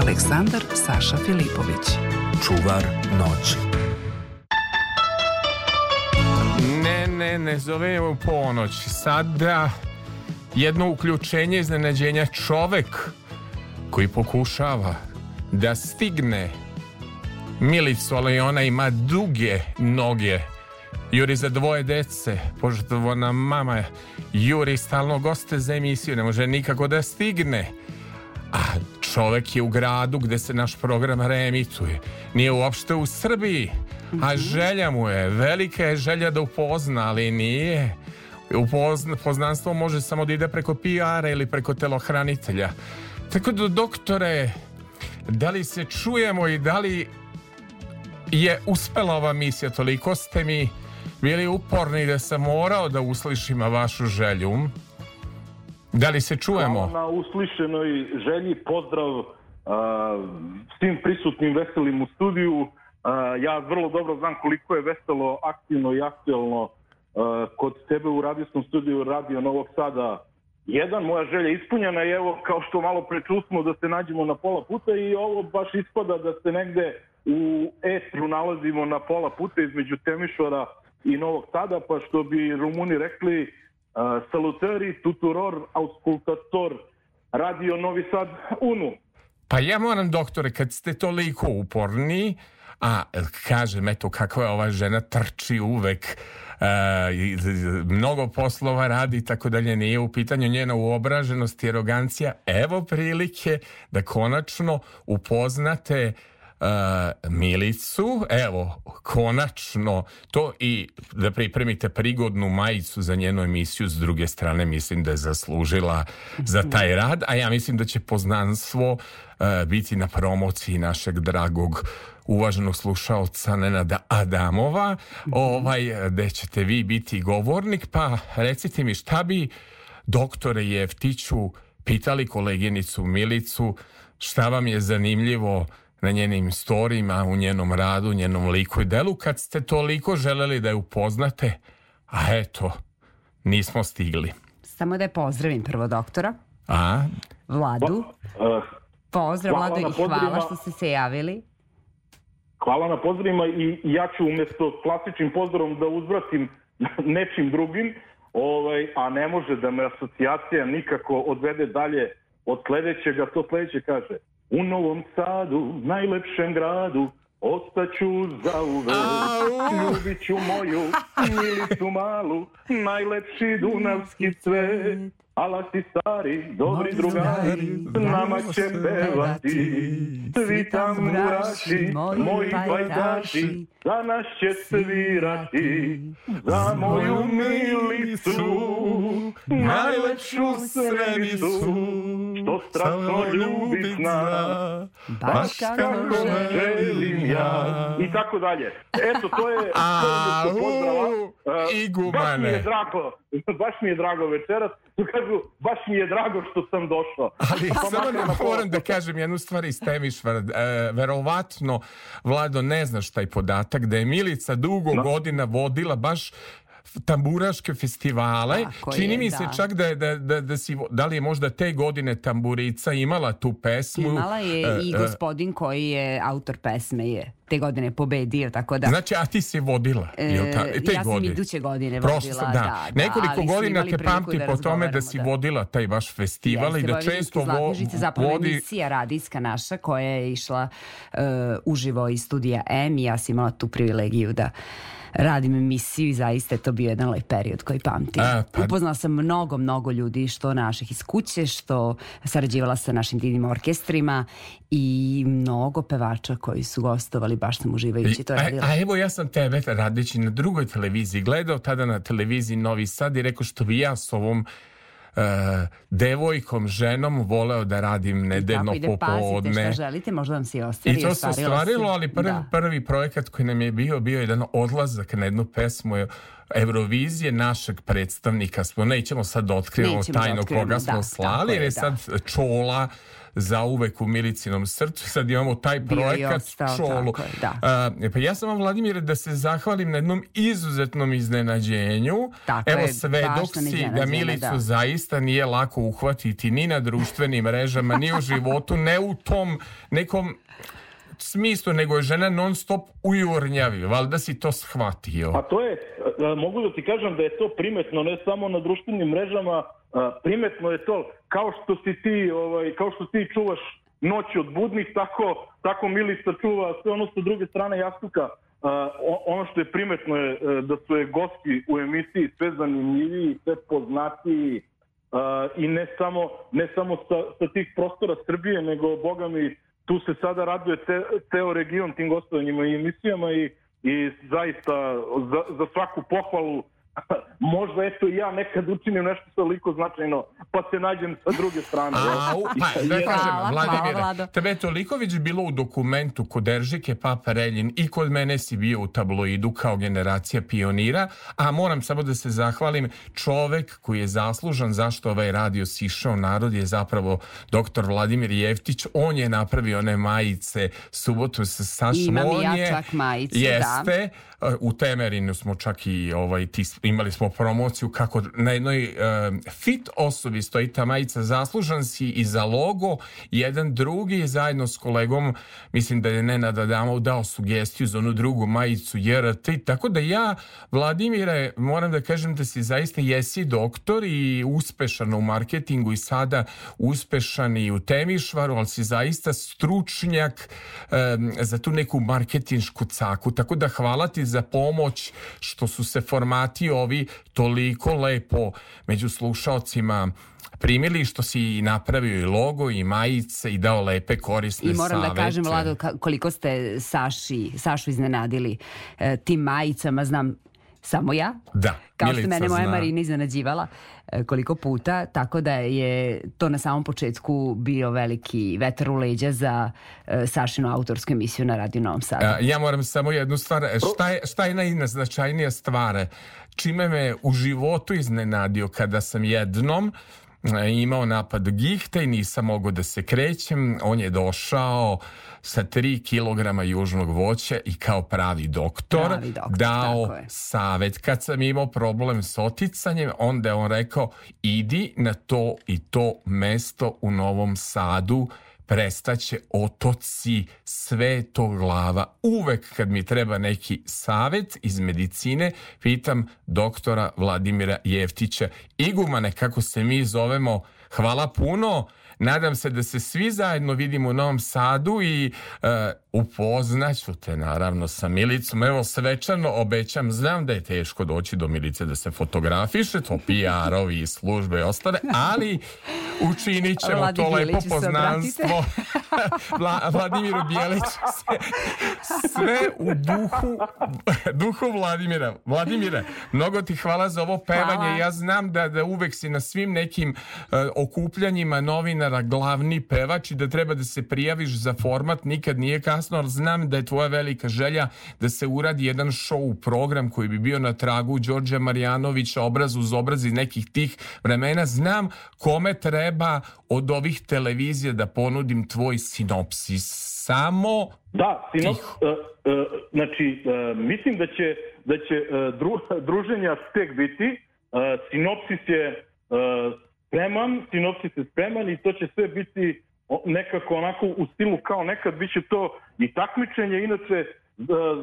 Aleksandar Saša Filipović. Čuvar noći. Ne, ne, ne zove u ponoć. Sada jedno uključenje iznenađenja čovek koji pokušava da stigne Milicu, ali ona ima duge noge. Juri za dvoje dece, požrtvovana mama. Juri stalno goste za emisiju, ne može nikako da stigne. A čovek je u gradu gde se naš program reemituje. Nije uopšte u Srbiji. A želja mu je, velika je želja da upozna, ali nije. Upozna, poznanstvo može samo da ide preko PR-a ili preko telohranitelja. Tako da, doktore, da li se čujemo i da li je uspela ova misija? Toliko ste mi bili uporni da sam morao da uslišim vašu želju. Da li se čujemo? Hvala na uslišenoj želji, pozdrav a, svim prisutnim veselim u studiju. A, ja vrlo dobro znam koliko je veselo, aktivno i aktuelno a, kod tebe u radijskom studiju Radio Novog Sada jedan, moja želja je ispunjena i evo kao što malo prečusmo da se nađemo na pola puta i ovo baš ispada da se negde u etru nalazimo na pola puta između Temišvara i Novog Sada, pa što bi Rumuni rekli uh, salutari, tuturor, auscultator, Radio Novi Sad, UNU. Pa ja moram, doktore, kad ste toliko uporni, a kažem, eto, kakva je ova žena trči uvek, uh, mnogo poslova radi, tako dalje, nije u pitanju njena uobraženost i arogancija. Evo prilike da konačno upoznate Uh, Milicu, evo, konačno to i da pripremite prigodnu majicu za njenu emisiju, s druge strane mislim da je zaslužila za taj rad, a ja mislim da će poznanstvo uh, biti na promociji našeg dragog uvaženog slušaoca Nenada Adamova, ovaj, gde ćete vi biti govornik, pa recite mi šta bi doktore Jeftiću pitali koleginicu Milicu, šta vam je zanimljivo na njenim storijima, u njenom radu, njenom liku i delu, kad ste toliko želeli da je upoznate, a eto, nismo stigli. Samo da je pozdravim prvo doktora. A? Vladu. Uh, Pozdrav hvala Vladu i hvala što ste se javili. Hvala na pozdravima i ja ću umjesto klasičnim pozdravom da uzvratim nečim drugim, ovaj, a ne može da me asocijacija nikako odvede dalje od sledećega, to sledeće kaže U Novom Sadu, najlepšem gradu, ostaću za uvek. Ljubit ću moju milicu malu, najlepši dunavski cvet. Ala si stari, dobri drugari, s nama će pevati. Svi tamburaši, moji pajtaši, za nas će svirati. Za moju milicu, najlepšu sremicu, što strašno ljubi zna, baš kako želim ja. I tako dalje. Eto, to je to je Au, pozdrava. E, igumane. Baš mi je drago, baš mi je drago večeras. Tu kažu, baš mi je drago što sam došao. Ali Pa samo ne moram da kažem jednu stvar iz Temišvara. E, verovatno, Vlado, ne znaš taj podatak da je Milica dugo godina vodila baš tamburaške festivale. Tako Čini je, mi se da. čak da, da, da, da, si, da li je možda te godine tamburica imala tu pesmu. Imala je E, i e, gospodin koji je autor pesme je te godine pobedio, tako da... Znači, a ti si vodila? jel ta, E, te ja sam godine? iduće godine Prošle vodila, sam- da, da, Nekoliko smo godina te pamti da po tome da si da. vodila taj vaš festival i da Jeste, često vo, zapravo vodi... emisija radijska naša koja je išla uh, uživo iz studija M i ja sam imala tu privilegiju da radim emisiju i zaista je to bio jedan lep period koji pamtim. A, pa- Upoznala sam mnogo, mnogo ljudi, što naših iz kuće, što sarađivala sa našim divnim orkestrima i mnogo pevača koji su gostovali, baš sam uživajući to a, radila. a evo ja sam tebe radeći na drugoj televiziji gledao tada na televiziji Novi Sad i rekao što bi ja s ovom e, devojkom, ženom voleo da radim nedeljno Tako ide, pazite popodne. šta želite, možda vam se i ostvari. I to se ostvarilo, ali prvi, Da. prvi projekat koji nam je bio, bio jedan odlazak na jednu pesmu je Eurovizije našeg predstavnika smo, nećemo sad da otkrivamo da tajno koga smo da, slali, jer je, je da. sad Čola za uvek u Milicinom srcu. Sad imamo taj projekat ostao, Čolu. je, da. A, pa ja sam vam, Vladimire, da se zahvalim na jednom izuzetnom iznenađenju. Tako Evo, baš sam si da iznenađena, Milicu da. zaista nije lako uhvatiti ni na društvenim mrežama, ni u životu, ne u tom nekom smislu, nego je žena non stop u jurnjavi. Valjda si to shvatio. A to je, mogu da ti kažem da je to primetno ne samo na društvenim mrežama, primetno je to kao što si ti, ovaj, kao što ti čuvaš noć od budnih, tako, tako Milica čuva sve ono sa druge strane jastuka. Ono što je primetno je e, da su je gosti u emisiji sve zanimljiviji, sve poznatiji a, i ne samo, ne samo sa, sa tih prostora Srbije, nego, boga mi, tu se sada raduje ce, ceo region tim gostovanjima i emisijama i, i zaista za, za svaku pohvalu možda eto i ja nekad učinim nešto toliko značajno pa se nađem sa druge strane. A, u, pa, da Jer- kažem, Hvala, Vladimire, hvala, Vlado. tebe je toliko već bilo u dokumentu kod Eržike Papareljin i kod mene si bio u tabloidu kao generacija pionira, a moram samo da se zahvalim, čovek koji je zaslužan zašto ovaj radio sišao narod je zapravo doktor Vladimir Jeftić, on je napravio one majice subotu sa Sašom. Imam On ja je- čak majicu, da. U Temerinu smo čak i ovaj, ti, imali smo promociju kako na jednoj e, fit osobi stoji ta majica zaslužan si i za logo jedan drugi zajedno s kolegom mislim da je Nenad Adamov dao sugestiju za onu drugu majicu JRT tako da ja Vladimire moram da kažem da si zaista jesi doktor i uspešan u marketingu i sada uspešan i u Temišvaru ali si zaista stručnjak em, za tu neku marketinšku caku tako da hvala ti za pomoć što su se formati ovi toliko lepo među slušalcima primili što si i napravio i logo i majice i dao lepe korisne I moram da savete. kažem, Vlado, koliko ste Saši, Sašu iznenadili e, tim majicama, znam samo ja. Da, Kao što Milica mene moja zna. Marina iznenađivala e, koliko puta, tako da je to na samom početku bio veliki vetar u leđa za e, Sašinu autorsku emisiju na Radio Novom Sadu. A, Ja moram samo jednu stvar. E, Šta je, šta je najznačajnija stvar? Čime me u životu iznenadio kada sam jednom e, imao napad gihte i nisam mogao da se krećem. On je došao sa 3 kilograma južnog voća i kao pravi doktor, Pravi doktor, dao savet. Kad sam imao problem s oticanjem, onda je on rekao idi na to i to mesto u Novom Sadu prestaće otoci, sve to glava. Uvek kad mi treba neki savet iz medicine, pitam doktora Vladimira Jeftića. Igumane, kako se mi zovemo, hvala puno. Nadam se da se svi zajedno vidimo u Novom Sadu i e, upoznaću te naravno sa Milicom. Evo svečano obećam, znam da je teško doći do Milice da se fotografiše, to PR-ovi i službe i ostale, ali učinit ćemo Vladi to lepo poznanstvo. Vla, Vladimiru Bijeliću se, sve u duhu duhu Vladimira. Vladimire, mnogo ti hvala za ovo pevanje. Hvala. Ja znam da, da uvek si na svim nekim e, okupljanjima novinara glavni pevač i da treba da se prijaviš za format, nikad nije kasno, ali znam da je tvoja velika želja da se uradi jedan show program koji bi bio na tragu Đorđa Marjanovića, obraz uz obraz iz nekih tih vremena. Znam kome treba od ovih televizija da ponudim tvoj sinopsis. Samo Da, sinop, Tiho. e, e, znači, e, mislim da će, da će e, dru- druženja tek biti. E, sinopsis je e, spreman, sinopsis je spreman i to će sve biti nekako onako u stilu kao nekad, bit će to i takmičenje, inače, e,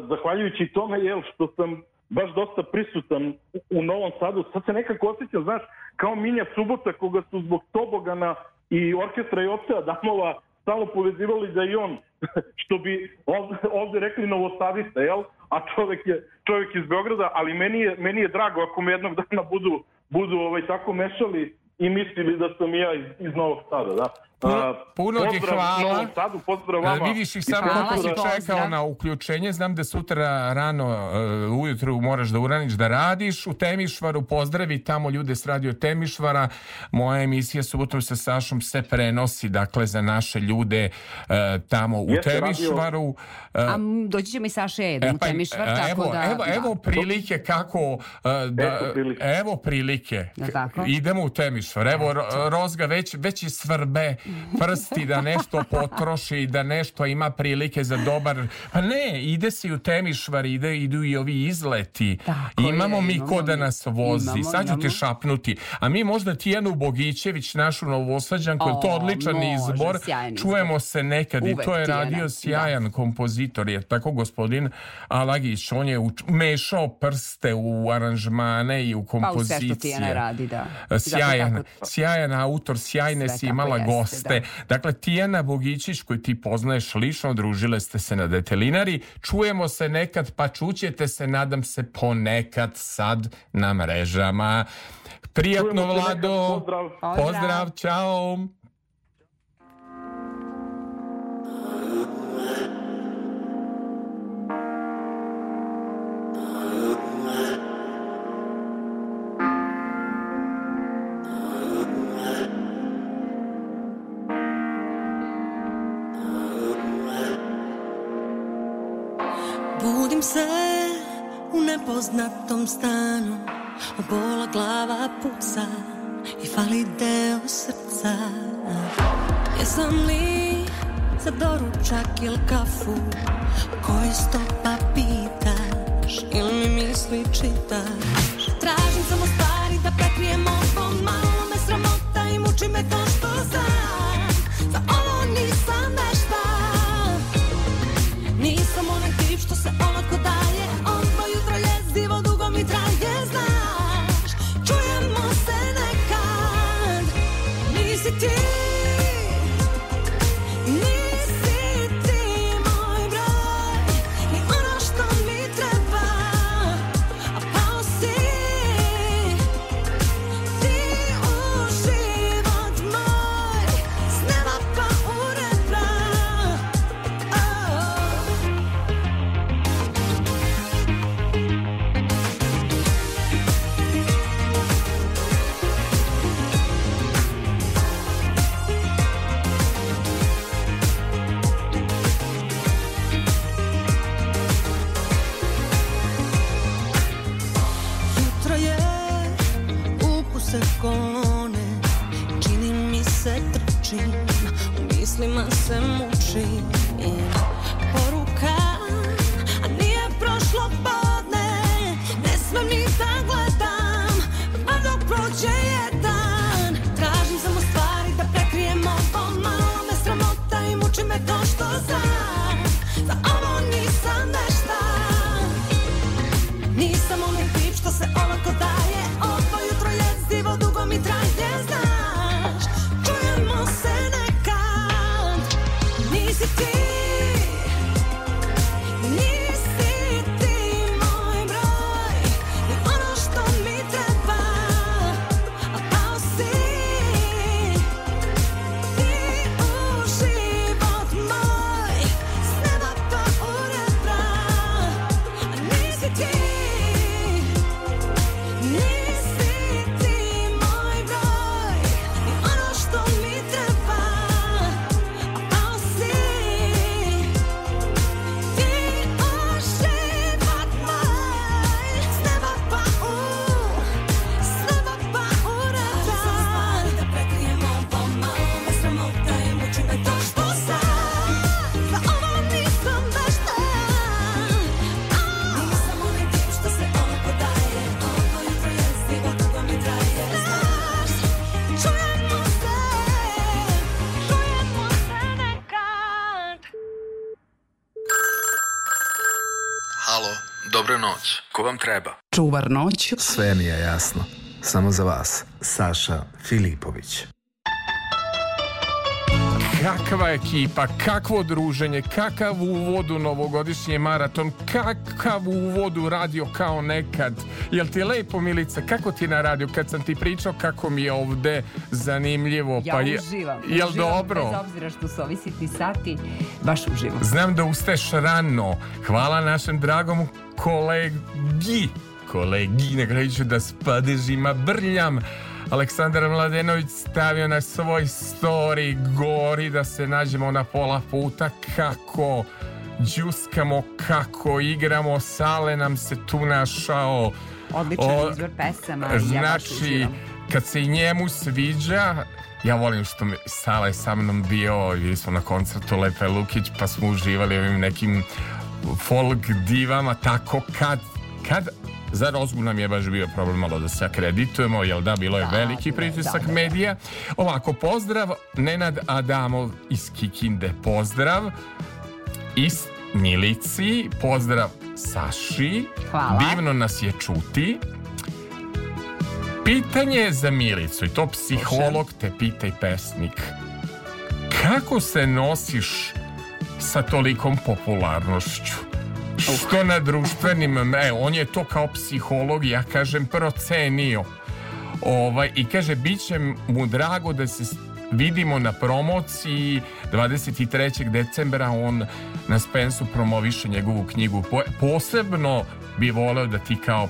zahvaljujući tome, jel, što sam baš dosta prisutan u, Novom Sadu, sad se nekako osjećam, znaš, kao Minja Subota, koga su zbog tobogana i orkestra i opcija Damova stalno povezivali da i on, što bi ovde, ovde rekli novosadista, jel? A čovek je čovek iz Beograda, ali meni je, meni je drago ako me jednog dana budu, budu ovaj, tako mešali i mislili da sam ja iz, iz Novog Sada, da. Puno, puno ti pozdrav hvala. Sadu, pozdrav vama. Vidiš ih samo kako si čekao na uključenje. Znam da sutra rano e, ujutru moraš da uraniš da radiš. U Temišvaru pozdravi tamo ljude s radio Temišvara. Moja emisija subotom sa Sašom se prenosi dakle za naše ljude e, tamo u Jeste, Temišvaru. E, A doći ćemo i Saša Eda u pa, Temišvar, e, tako evo, da... evo, da. evo prilike kako da, evo prilike Da tako? idemo u Temišvar evo Ro- Rozga već, već i svrbe prsti da nešto potroši da nešto ima prilike za dobar pa ne ide se i u Temišvar ide, idu i ovi izleti Tako imamo je, mi imamo ko da mi. nas vozi Imamo, sad ću ti imamo. šapnuti a mi možda Tijanu Bogićević našu novosađanku je to odličan može, izbor čujemo se nekad i Uvek to je radio da. sjajan kompozitor je tako gospodin Alagić on je uč- mešao prste u aranžmane i u Pa u sve kompozicije što Tijana radi, da. Sjajan, sjajan autor, sjajne Sve si imala jeste, goste. Dakle, Tijana Bogićić koju ti poznaješ lično, družile ste se na detelinari. Čujemo se nekad, pa čućete se, nadam se, ponekad sad na mrežama. Prijatno, Vlado. pozdrav. Pozdrav. Pozdrav, čao. U nepoznatom stanu. Od bola glava puca I fali deo srca. Jesam li za doručak ili kafu? Koji stopa pitaš Ili mi misli čitaš? Tražim samo stvari da prekrijem vam treba? Čuvar noć Sve mi je jasno. Samo za vas. Saša Filipović. kakva ekipa, kakvo druženje, kakav uvod u novogodišnji maraton, kakav uvod u radio kao nekad. Jel ti lepo, Milica, kako ti na radio kad sam ti pričao kako mi je ovde zanimljivo? Ja pa je, uživam. Jel uživam, dobro? Bez obzira što su ovi sitni sati, baš uživam. Znam da ustaješ rano. Hvala našem dragom kolegi. Kolegi, na kraju ću da spadežima brljam. Aleksandar Mladenović stavio na svoj story gori da se nađemo na pola puta kako džuskamo, kako igramo, Sale nam se tu našao. Odličan O, izbor pesama. ja Znači, uživam. kad se i njemu sviđa, ja volim što mi Sala je sa mnom bio, bili smo na koncertu Lepe Lukić, pa smo uživali ovim nekim folk divama, tako kad, kad za Rozgu nam je baš bio problem malo da se akreditujemo, jel da, bilo je veliki pritisak da, da. medija. Ovako, pozdrav, Nenad Adamov iz Kikinde, pozdrav iz Milici, pozdrav Saši, Hvala. divno nas je čuti. Pitanje je za Milicu i to psiholog te pita i pesnik. Kako se nosiš sa tolikom popularnošću? Što na društvenim, e, on je to kao psiholog, ja kažem, procenio. Ovaj, I kaže, bit će mu drago da se vidimo na promociji 23. decembra on na Spensu promoviše njegovu knjigu. Po- posebno bi voleo da ti kao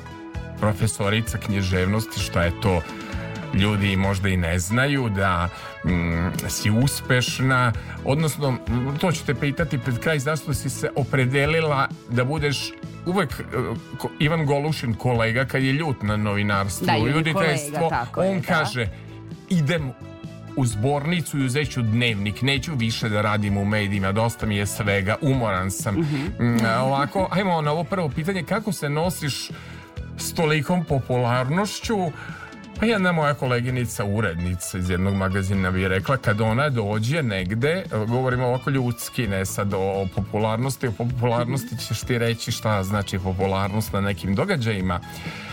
profesorica književnosti, što je to ljudi možda i ne znaju da mm, si uspešna odnosno mm, to ću te pitati pred kraj zašto si se opredelila da budeš uvek ko- Ivan Golušin kolega kad je ljut na novinarstvo Da, i on je i uditeljstvo, kolega, tako je, on da. kaže idem u zbornicu i uzet ću dnevnik, neću više da radim u medijima, dosta mi je svega, umoran sam. Mm, ovako, ajmo na ovo prvo pitanje, kako se nosiš s tolikom popularnošću? Pa jedna moja koleginica, urednica iz jednog magazina bi rekla kad ona dođe negde, govorimo ovako ljudski, ne sad o, popularnosti, o popularnosti ćeš ti reći šta znači popularnost na nekim događajima,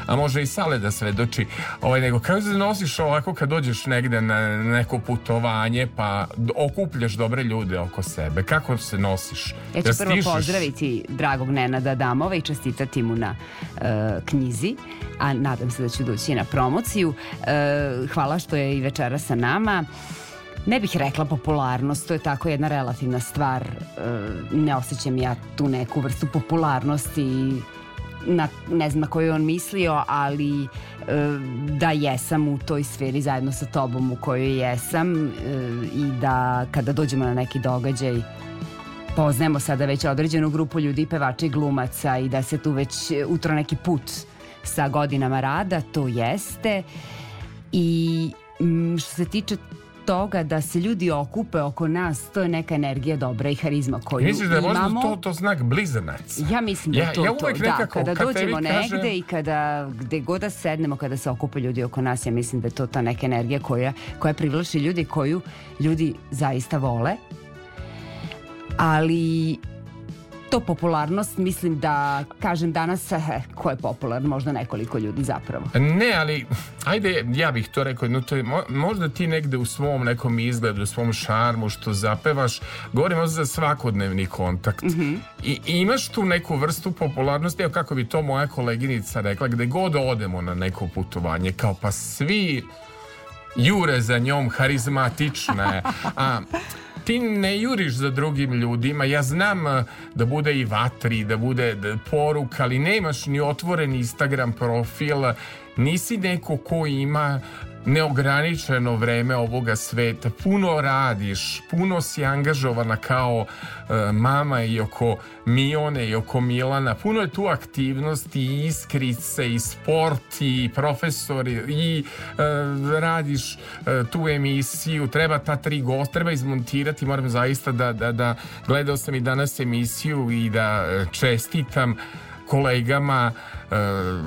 a može i Sale da svedoči, ovaj, nego kako se nosiš ovako kad dođeš negde na neko putovanje pa okupljaš dobre ljude oko sebe, kako se nosiš? Ja ću Da prvo stižeš? pozdraviti dragog Nenada Damova i čestitati mu na e, knjizi, a nadam se da ću doći na promociju. E, hvala što je i večera sa nama. Ne bih rekla popularnost, to je tako jedna relativna stvar. E, ne osjećam ja tu neku vrstu popularnosti na, ne znam na koju on mislio, ali e, da jesam u toj sferi zajedno sa tobom u kojoj jesam e, i da kada dođemo na neki događaj poznajemo sada već određenu grupu ljudi, pevača i glumaca i da se tu već utro neki put sa godinama rada, to jeste. I mm, što se tiče toga da se ljudi okupe oko nas, to je neka energija dobra i harizma koju Misliš da je možda imamo. to, to znak blizanac? Ja mislim da Ja- je to ja to. Da, kada kad dođemo kažem- negde i kada gde god da sednemo, kada se okupe ljudi oko nas, ja mislim da je to ta neka energija koja, koja privlači ljudi koju ljudi zaista vole. Ali to popularnost, mislim da, kažem danas, eh, ko je popularan, možda nekoliko ljudi zapravo. Ne, ali ajde, ja bih to rekao, no to je, mo- možda ti negde u svom nekom izgledu, u svom šarmu što zapevaš, govorim možda za svakodnevni kontakt. I, I imaš tu neku vrstu popularnosti, evo kako bi to moja koleginica rekla, gde god odemo na neko putovanje, kao pa svi jure za njom, harizmatična je. A ti ne juriš za drugim ljudima. Ja znam eh, da bude i vatri, da bude poruka, ali nemaš ni otvoren Instagram profil, nisi neko ko ima neograničeno vreme ovoga sveta. Puno radiš, puno si angažovana kao e, mama i oko Mione i oko Milana. Puno je tu aktivnosti i iskrice i sport i profesori i e, radiš e, tu emisiju. Treba ta tri gost, treba izmontirati. Moram zaista da, da, da gledao sam i danas emisiju i da e, čestitam kolegama e,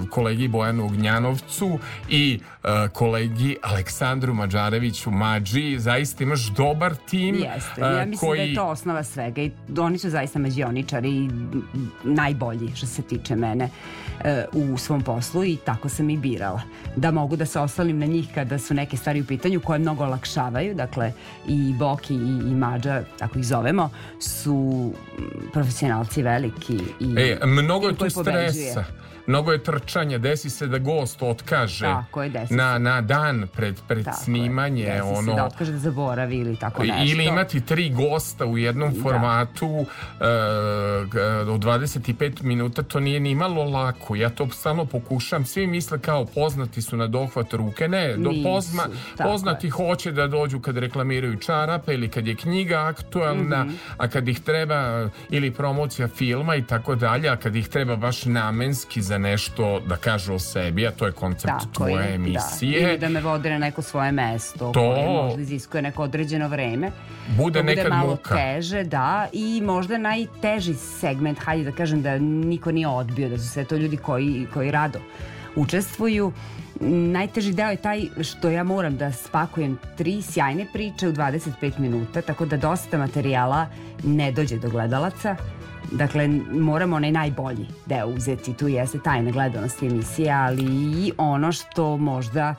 kolegi Bojanu Ognjanovcu i e, kolegi Aleksandru Mađareviću Mađi zaista imaš dobar tim Jeste, e, ja mislim koji da je to osnova svega i oni su zaista mađioničari i najbolji što se tiče mene. E, u svom poslu i tako sam i birala. Da mogu da se oslonim na njih kada su neke stvari u pitanju koje mnogo olakšavaju, dakle i Boki i, i Mađa, tako ih zovemo, su profesionalci veliki i E, mnogo je tu koji pobeđuje. Mnogo je trčanja, desi se da gost otkaže Tako je, desi na, se. na dan pred, pred Tako je. snimanje. Desi se ono, da otkaže da zaboravi ili tako nešto. Ili imati tri gosta u jednom Da. formatu e, g- od 25 minuta, to nije ni malo lako. Ja to stalno pokušam. Svi misle kao poznati su na dohvat ruke. Ne, do tako poznati hoće da dođu kad reklamiraju čarape ili kad je knjiga aktualna, Mhm. a kad ih treba ili promocija filma i tako dalje, a kad ih treba baš namenski za nešto da kažu o sebi, a to je koncept Tako tvoje je, emisije. Da. Ili da me vode na neko svoje mesto To- koje možda iziskuje neko određeno vreme. Bude To nekad malo muka. teže, da, i možda najteži segment, hajde da kažem da niko nije odbio, da su sve to ljudi koji, koji rado učestvuju. Najteži deo je taj što ja moram da spakujem tri sjajne priče u 25 minuta, tako da dosta materijala ne dođe do gledalaca. Dakle, moramo onaj najbolji deo uzeti, tu jeste tajna gledanosti emisije, ali i ono što možda,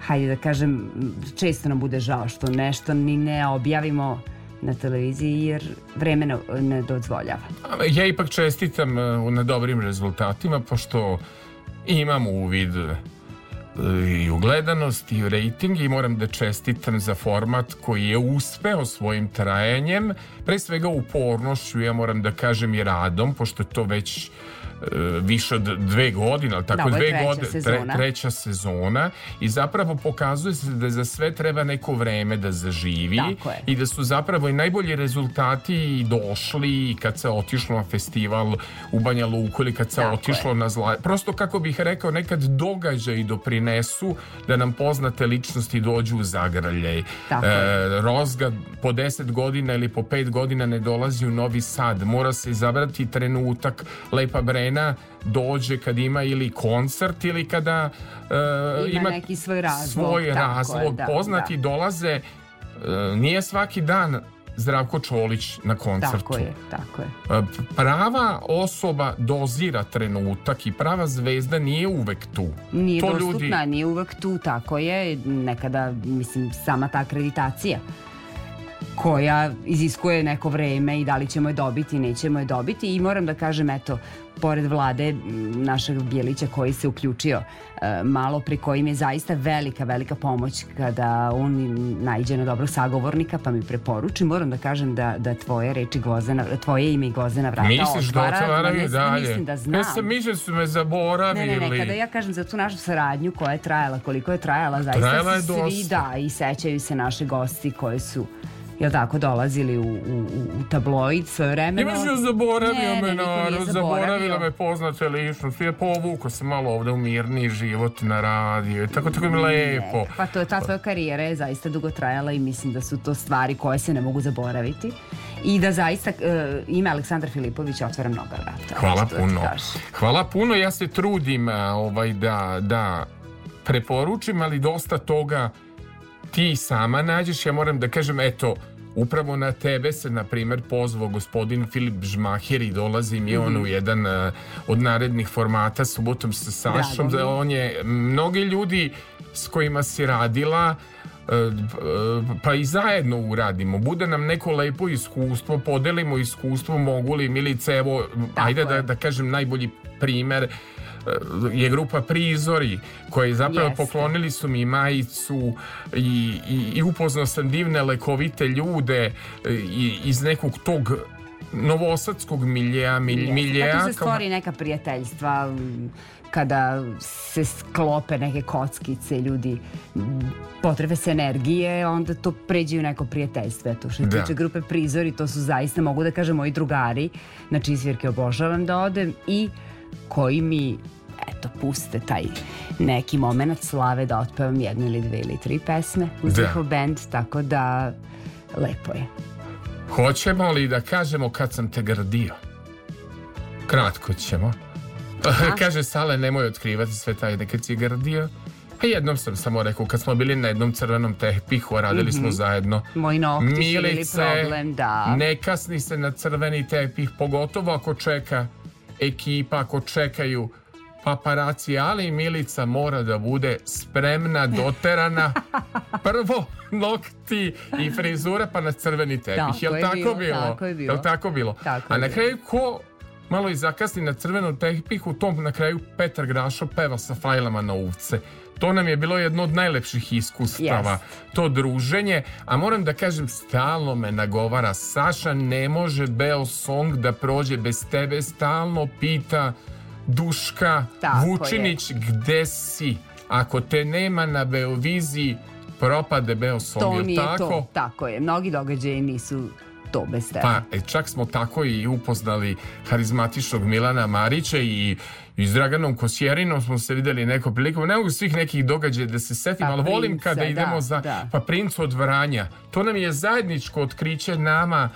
hajde da kažem, često nam bude žao što nešto ni ne objavimo na televiziji jer vreme ne, ne dozvoljava. Ja ipak čestitam e, na dobrim rezultatima, pošto imam uvid i u gledanost i u rejting i moram da čestitam za format koji je uspeo svojim trajanjem, pre svega upornošću, ja moram da kažem i radom, pošto to već više od dve godine, ali tako Da, dve treća godine, sezona. treća sezona i zapravo pokazuje se da za sve treba neko vreme da zaživi i da su zapravo i najbolji rezultati i došli i kad se otišlo na festival u Banja Luku ili kad se Tako otišlo na zla... Prosto kako bih rekao, nekad događaji doprinesu da nam poznate ličnosti dođu u zagrljaj. Tako E, Rozga po 10 godina ili po 5 godina ne dolazi u Novi Sad. Mora se izabrati trenutak. Lepa Brena dođe kad ima ili koncert ili kada e, Ima neki svoj razlog, svoj razlog. da, Poznati da. dolaze e, nije svaki dan Zdravko Čolić na koncertu. Tako je, tako je. E, Prava osoba dozira trenutak i prava zvezda nije uvek tu. Nije to dostupna, nije uvek tu, tako je. Nekada, mislim, sama ta akreditacija koja iziskuje neko vreme i da li ćemo je dobiti, nećemo je dobiti i moram da kažem, eto, pored vlade našeg Bijelića koji se uključio e, malo pri kojim je zaista velika, velika pomoć kada on najđe na dobrog sagovornika pa mi preporuči, moram da kažem da, da tvoje reči Gvozdena, tvoje ime i Gvozdena vrata Misliš da otvara, otvaraju ne, ne dalje? mislim da znam. Ja sam mislio da su me Ne, zaboravili. ne, ne, kada ja kažem za tu našu saradnju koja je trajala, koliko je trajala, zaista Trajala su svi, da, i sećaju se naši gosti koji su jel tako, dolazili u, u, u tabloid svoje vremeno. Imaš joj zaboravio Ne, me, zaboravio. zaboravila me poznate ličnosti. Je povuko se malo ovde u mirniji život na radio. Tako, tako mi lepo. Ne, pa to je ta tvoja karijera je zaista dugo trajala i mislim da su to stvari koje se ne mogu zaboraviti i da zaista e, ime Aleksandar Filipović otvara mnoga vrata. Hvala da puno. Hvala puno, ja se trudim a, ovaj, da, da preporučim, ali dosta toga ti sama nađeš. Ja moram da kažem, eto, upravo na tebe se, na primjer, pozvao gospodin Filip Žmaher i dolazi mi on Mhm. u jedan a, od narednih formata subotom sa Sašom. Mi. Da on je, mnogi ljudi s kojima si radila e, e, pa i zajedno uradimo. Bude nam neko lepo iskustvo, podelimo iskustvo, mogu li Milice, evo, ajde da, je. da kažem najbolji primer e, je grupa Prizori koji zapravo Jeste. poklonili su mi majicu i, i, i upoznao sam divne lekovite ljude e, i, iz nekog tog novosadskog miljeja, miljeja. Pa tu se stvori neka prijateljstva kada se sklope neke kockice, ljudi potrebe se energije, onda to pređe u neko prijateljstvo. Eto, što Da. tiče grupe Prizori, to su zaista, mogu da kažem, moji drugari, na čiji svirke obožavam da odem i koji mi eto, puste taj neki moment slave da otpevam jednu ili dve ili tri pesme uz Da. njihov band, tako da lepo je. Hoćemo li da kažemo kad sam te grdio? Kratko ćemo. Kaže Sale, nemoj otkrivati sve tajne kad si grdio. A jednom sam samo rekao, kad smo bili na jednom crvenom tepihu, a radili smo zajedno. Moji nokti su bili Milice, problem, da. ne kasni se na crveni tepih, pogotovo ako čeka ekipa, ako čekaju paparaci, ali Milica mora da bude spremna, doterana. Prvo nokti i frizura pa na crveni tepih. Jel je tako bilo, bilo? tako je bilo. Jel tako bilo? Tako A na kraju ko malo i zakasni na crvenom tepihu, tom na kraju Petar Grašo peva sa fajlama na uvce. To nam je bilo jedno od najlepših iskustava, Jest. to druženje, a moram da kažem, stalno me nagovara, Saša ne može Beo Song da prođe bez tebe, stalno pita Duška Tako Vučinić, gde si? Ako te nema na Beoviziji, propade Beo Song, To nije tako? to. Tako je. Mnogi događaji nisu to bez tebe. Pa e, čak smo tako i upoznali harizmatičnog Milana Marića i i s Draganom Kosjerinom smo se videli neko prilikom. Ne mogu svih nekih događaja da se setim, Pa ali volim princa, kada idemo da, za... da. Pa princ od Vranja. To nam je zajedničko otkriće nama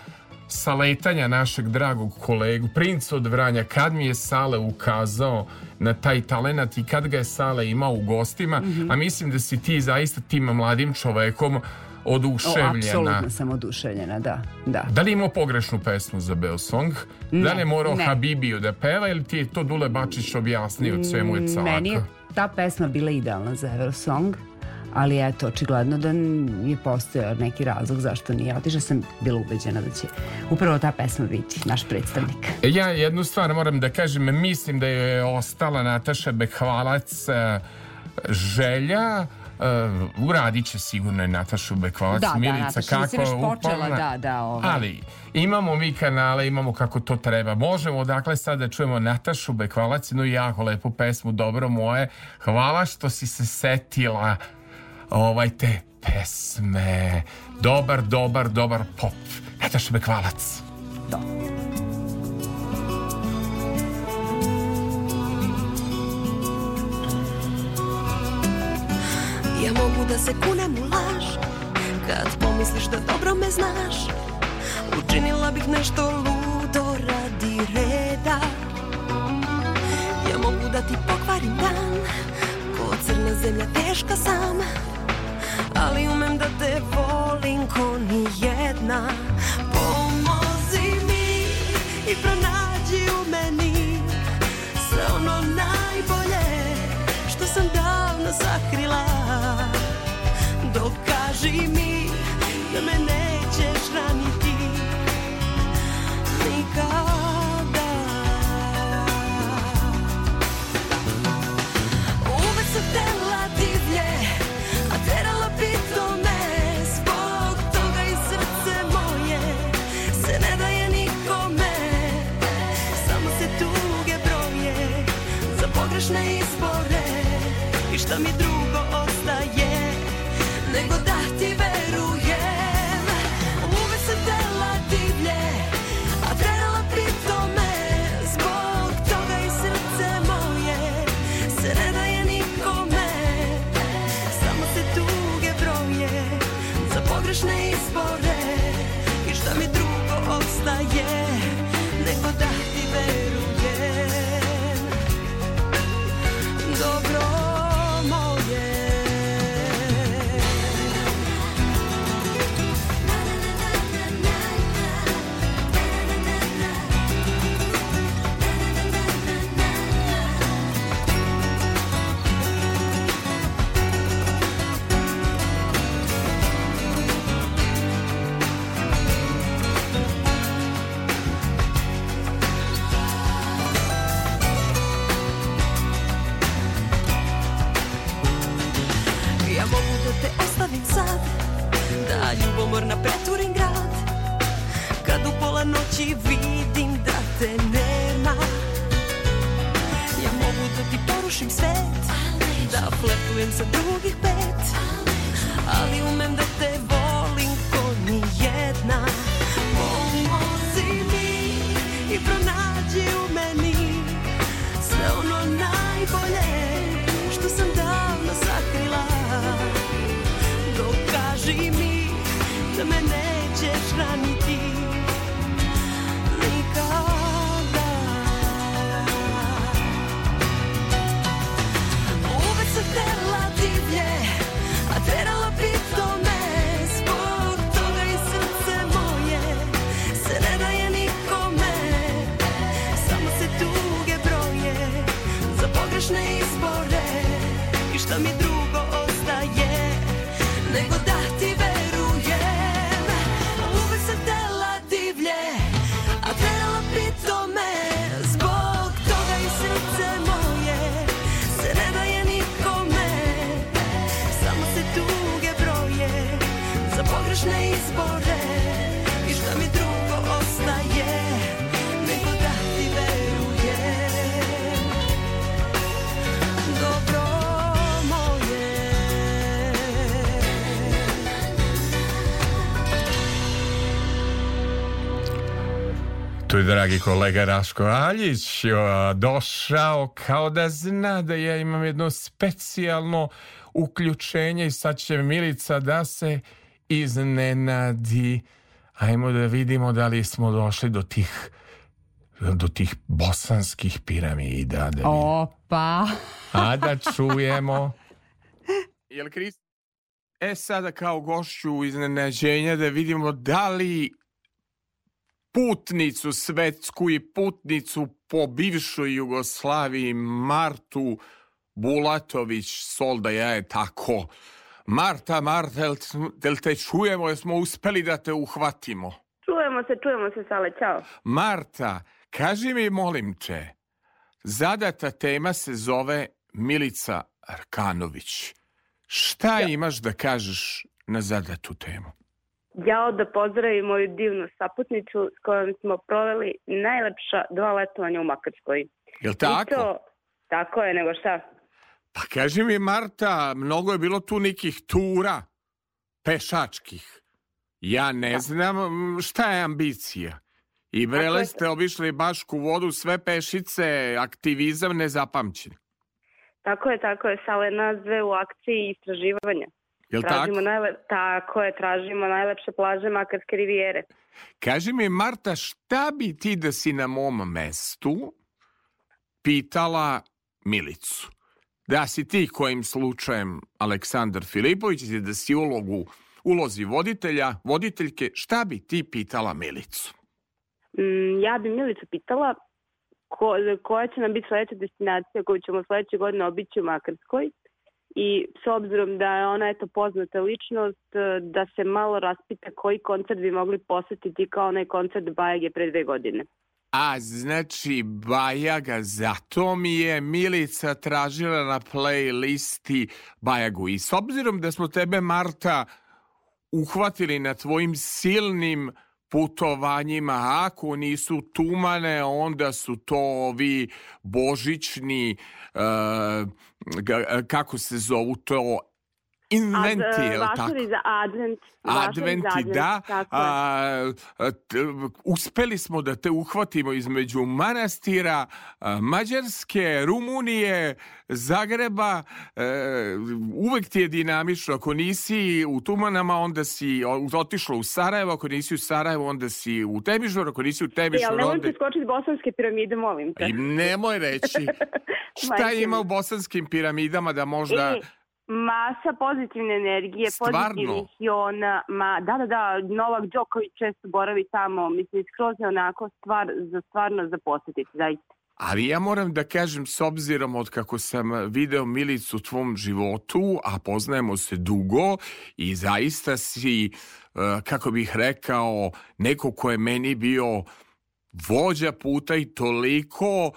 sa letanja našeg dragog kolegu, princ od Vranja, kad mi je Sale ukazao na taj talenat i kad ga je Sale imao u gostima, Mhm. a mislim da si ti zaista tim mladim čovekom O, oduševljena. apsolutno sam oduševljena, da. da. Da li je imao pogrešnu pesmu za Beosong? Da li je morao ne. Habibiju da peva ili ti je to Dule Bačić objasnio svemu je caka? Meni je ta pesma bila idealna za Eurosong, ali eto, očigledno da je postojao neki razlog zašto nije otišla. Sam bila ubeđena da će upravo ta pesma biti naš predstavnik. E, Ja jednu stvar moram da kažem, mislim da je ostala Nataša Bekvalac e, želja Uh, uradit će sigurno i Natašu Bekvalac Da, da, Milica Nataša nas je kako počela, da, da, ovaj. ali imamo mi kanale imamo kako to treba. Možemo dakle sad da čujemo Natašu Bekvalac jednu jako lepu pesmu Dobro moje. Hvala što si se setila ovaj te pesme. Dobar, dobar, dobar pop. Nataša Bekvalac Ja mogu da se kunem u laž Kad pomisliš da dobro me znaš. Učinila bih nešto ludo radi reda. Ja mogu da ti pokvarim dan Ko crna zemlja teška sam. Ali umem da te volim ko ni jedna. Pomozi mi i pronađi u meni Sve ono najbolje sakrila. Dokaži mi da me nećeš raniti Nikada I šta Tu je dragi kolega Raško Aljić došao kao da zna da ja imam jedno specijalno uključenje i sad će Milica da se iznenadi. Ajmo da vidimo da li smo došli do tih do tih bosanskih piramida. Da. Opa. A da čujemo. Jel Krist? E sada kao gošću iznenađenja da vidimo da li putnicu svetsku i putnicu po bivšoj Jugoslaviji Martu Bulatović Solda ja je tako. Marta, Marta, jel, jel te čujemo, jesmo uspeli da te uhvatimo? Čujemo se, čujemo se, Sale, čao. Marta, kaži mi molim te, zadata tema se zove Milica Arkanović. Šta imaš da kažeš na zadatu temu? Jao da pozdravim moju divnu saputnicu s kojom smo proveli najlepša dva letovanja u Makarskoj. Jel I tako? to, tako je, nego šta? Pa kaži mi Marta, mnogo je bilo tu nekih tura pešačkih. Ja ne znam m, šta je ambicija. I brele je- ste obišli Bašku vodu, sve pešice, aktivizam nezapamćen. Tako je, tako je, Sale, nas dve u akciji istraživanja. Jel tražimo tako? Najle... Tako je, tražimo najlepše plaže Makarske rivijere. Kaži mi Marta, šta bi ti da si na mom mestu pitala Milicu? Da si ti kojim slučajem Aleksandar Filipović i da si ulogu ulozi voditelja, voditeljke, šta bi ti pitala Milicu? Mm, ja bi Milicu pitala ko, koja će nam biti sledeća destinacija koju ćemo sledeće godine obići u Makarskoj i s obzirom da je ona eto poznata ličnost, eh, da se malo raspita koji koncert bi mogli posetiti kao onaj koncert Bajage pre dve godine. A znači Bajaga, zato mi je Milica tražila na playlisti Bajagu. I s obzirom da smo tebe, Marta, uhvatili na tvojim silnim putovanjima, ako nisu tumane, onda su to ovi božićni, e, ga- kako se zovu to, inventi, Ad, jel tako? vašari za advent. za Adventi, advent, da. Tako je. A, t- uspeli smo da te uhvatimo između manastira, a, Mađarske, Rumunije, Zagreba. E, uvek ti je dinamično. Ako nisi u Tumanama, onda si otišla u Sarajevo. Ako nisi u Sarajevo, onda si u Temižoru. Ako nisi u E, ali Temižoru, onda... nemojte skočiti bosanske piramide, molim te. I nemoj reći. Šta ima u bosanskim piramidama da možda... E, masa pozitivne energije, Stvarno? pozitivnih iona, ma, da, da, da, Novak Đoković često boravi tamo, mislim, skroz je onako stvar za stvarno za posetiti, zaista. Ali ja moram da kažem, s obzirom od kako sam video Milicu u tvom životu, a poznajemo se dugo i zaista si, e, kako bih rekao, neko ko je meni bio vođa puta i toliko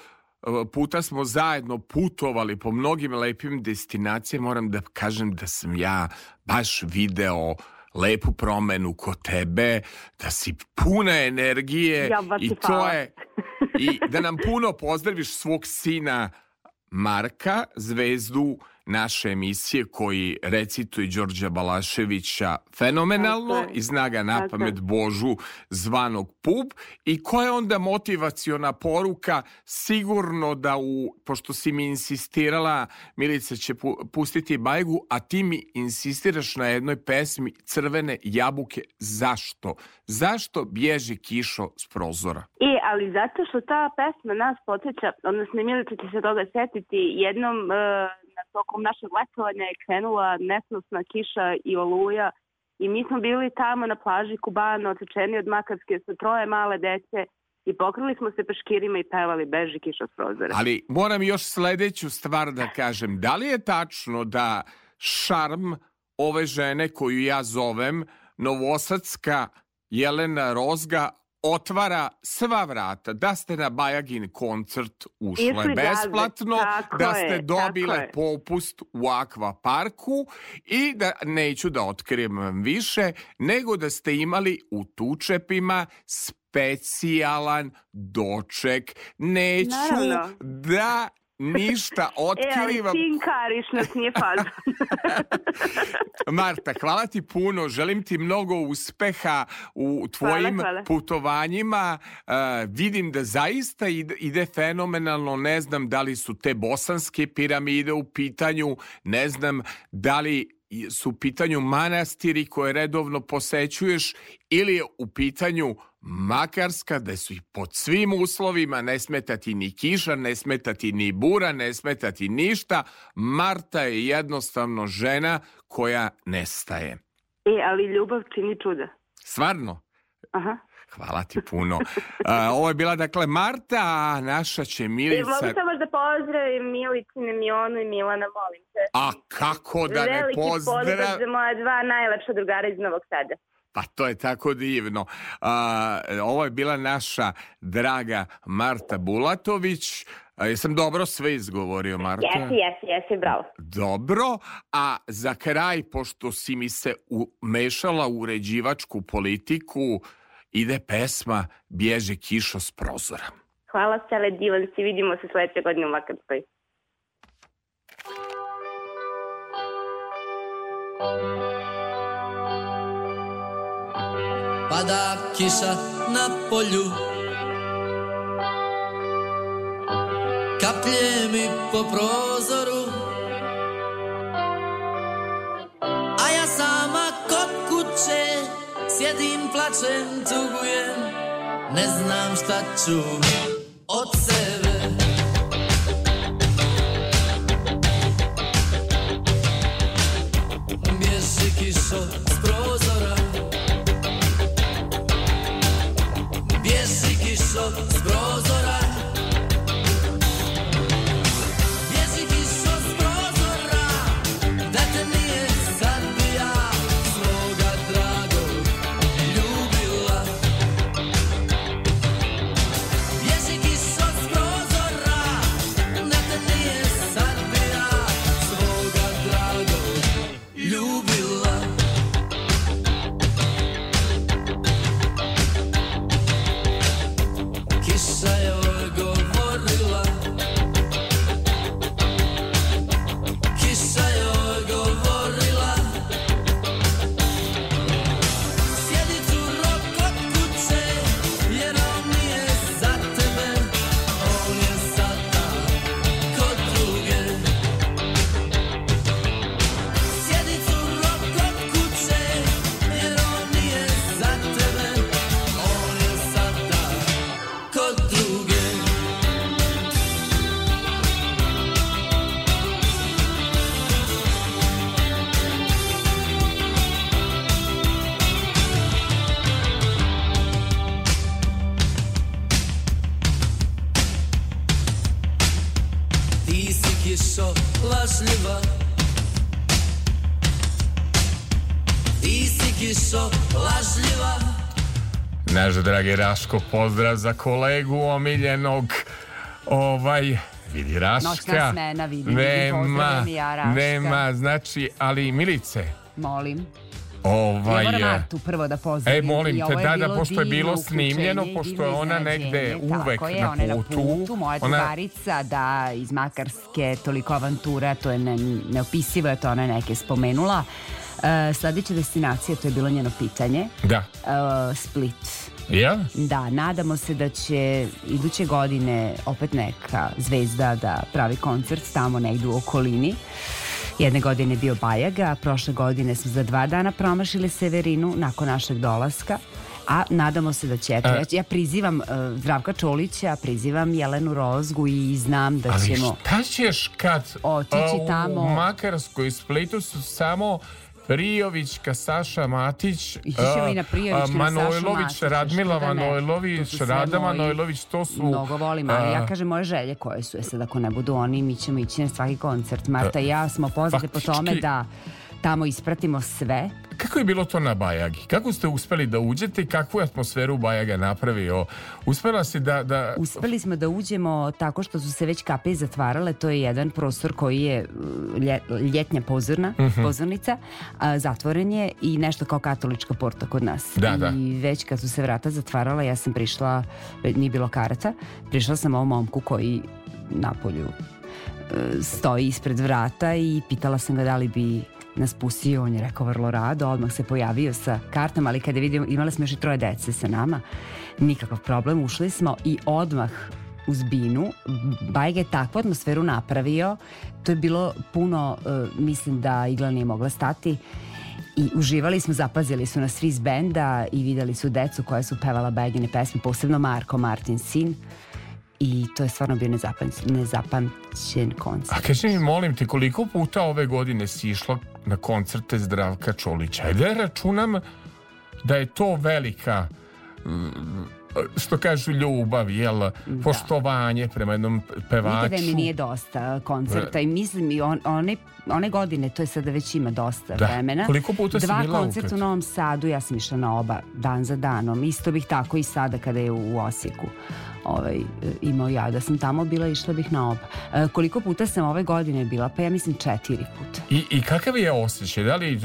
puta smo zajedno putovali po mnogim lepim destinacijama, moram da kažem da sam ja baš video lepu promenu kod tebe, da si puna energije Ja, i to hvala. je i da nam puno pozdraviš svog sina Marka, zvezdu naše emisije koji recituje Đorđa Balaševića fenomenalno Tako i zna ga na pamet. Božu zvanog Pup i koja je onda motivaciona poruka sigurno da u, pošto si mi insistirala Milica će pu- pustiti bajgu, a ti mi insistiraš na jednoj pesmi Crvene jabuke, zašto? Zašto bježi kišo s prozora? E, ali zato što ta pesma nas podsjeća, odnosno Milica će se toga setiti, jednom e, tokom našeg letovanja je krenula nesnosna kiša i oluja i mi smo bili tamo na plaži Kubana, odsečeni od Makarske sa troje male dece i pokrili smo se peškirima i pevali Beži kiša s prozora. Ali moram još sledeću stvar da kažem. Da li je tačno da šarm ove žene koju ja zovem Novosadska Jelena Rozga otvara sva vrata. Da ste na Bajagin koncert ušle dalje, besplatno, da je, ste tako dobile je. popust u Aqua parku i da neću da otkrijem vam više, nego da ste imali u tučepima specijalan doček. Neću Naravno. da ništa E, ali otkrivam. tinkariš nas nije fazon. Marta, hvala ti puno. Želim ti mnogo uspeha u tvojim Hvala, hvala. putovanjima. Uh, vidim da zaista ide fenomenalno. Ne znam da li su te bosanske piramide u pitanju. Ne znam da li su u pitanju manastiri koje redovno posećuješ ili je u pitanju Makarska, da su i pod svim uslovima, ne smeta ti ni kiša, ne smeta ti ni bura, ne smeta ti ništa. Marta je jednostavno žena koja nestaje. E, ali ljubav čini čuda. Stvarno? Aha. Hvala ti puno. A, ovo je bila dakle Marta, a naša će Milica... mogu samo da pozdravim Milicine, Mionu i Milana, molim te. A kako da ne Veliki pozdrav... pozdrav za moja dva najlepša drugara iz Novog Sada. Pa to je tako divno. A, ovo je bila naša draga Marta Bulatović. A, jesam dobro sve izgovorio, Marta? Jesi, jesi, jesi, bravo. Dobro, a za kraj, pošto si mi se umešala u uređivačku politiku, ide pesma Bježe kišo s prozora. Hvala Stele, divan si, vidimo se sledeće godine u Makarskoj. Pada kiša na polju Kaplje mi po prozoru A ja sama kod kuće Sjedim, plačem, tugujem Ne znam šta ću od sebe Bježi kišo s prozora. Bježi kišo dragi Raško, pozdrav za kolegu omiljenog. Ovaj, vidi Raška. Noćna smena, vidim, Nema, pozdravljam i ja Raška. nema, znači, ali Milice, Molim. ovaj... ja moram Martu prvo da pozdravim. E, molim te, da, da, pošto je bilo divno snimljeno, pošto je ona negde uvek je, na ona putu. na putu, moja Ona- drugarica, da, iz Makarske, toliko avantura, to je ne, neopisivo, je to ona neke spomenula. Uh, sledeća destinacija, to je bilo njeno pitanje. Da. Uh, Split. Ja? Da, nadamo se da će iduće godine opet neka zvezda da pravi koncert tamo negdje u okolini. Jedne godine je bio Bajaga, a prošle godine smo za dva dana promašili Severinu nakon našeg dolaska. A nadamo se da će, eto, E. ja, ja prizivam uh, Zdravka Čolića, prizivam Jelenu Rozgu i znam da Ali ćemo... šta ćeš kad Otići a, u tamo- Makarskoj Splitu su samo Prijovićka, Saša Matić, i na Sašu Manojlović, Radmila da ne. Manojlović, Rada Manojlović, to su... Mnogo volim, ali ja kažem moje želje koje su, je sad ako ne budu oni, mi ćemo ići na svaki koncert. Marta i ja smo poznate po tome da tamo ispratimo sve. Kako je bilo to na Bajagi? Kako ste uspeli da uđete i kakvu je atmosferu Bajaga napravio? Uspela si da... da... Uspeli smo da uđemo tako što su se već kape zatvarale. To je jedan prostor koji je uh, lje, ljetnja pozorna, Mhm. pozornica. A, zatvoren je i nešto kao katolička porta kod nas. Da, da. I već kad su se vrata zatvarala, ja sam prišla, nije bilo karata, prišla sam ovom momku koji napolju e, stoji ispred vrata i pitala sam ga da li bi nas pustio, on je rekao vrlo rado, odmah se pojavio sa kartama, ali kada vidimo, imali smo još i troje dece sa nama, nikakav problem, ušli smo i odmah uz binu, Bajeg je takvu atmosferu napravio, to je bilo puno, e, mislim da igla nije mogla stati, i uživali smo, zapazili su nas svi iz benda i videli su decu koja su pevala Bajegine pesme, posebno Marko, Martin sin. I to je stvarno bio nezapamćen, nezapamćen koncert. A kaži mi, molim te, koliko puta ove godine si išla na koncerte Zdravka Čolića? Ajde, računam da je to velika mm, što kažu ljubav, jel, poštovanje prema jednom pevaču. Nikada mi nije dosta koncerta i mislim i on, one, one godine, to je sada već ima dosta Da. vremena. Koliko puta si Dva bila koncerta u Novom Sadu, ja sam išla na oba dan za danom. Isto bih tako i sada kada je u Osijeku ovaj, imao ja. Da sam tamo bila, išla bih na oba. E, koliko puta sam ove godine bila? Pa ja mislim četiri puta. I, I kakav je osjećaj? Da li e,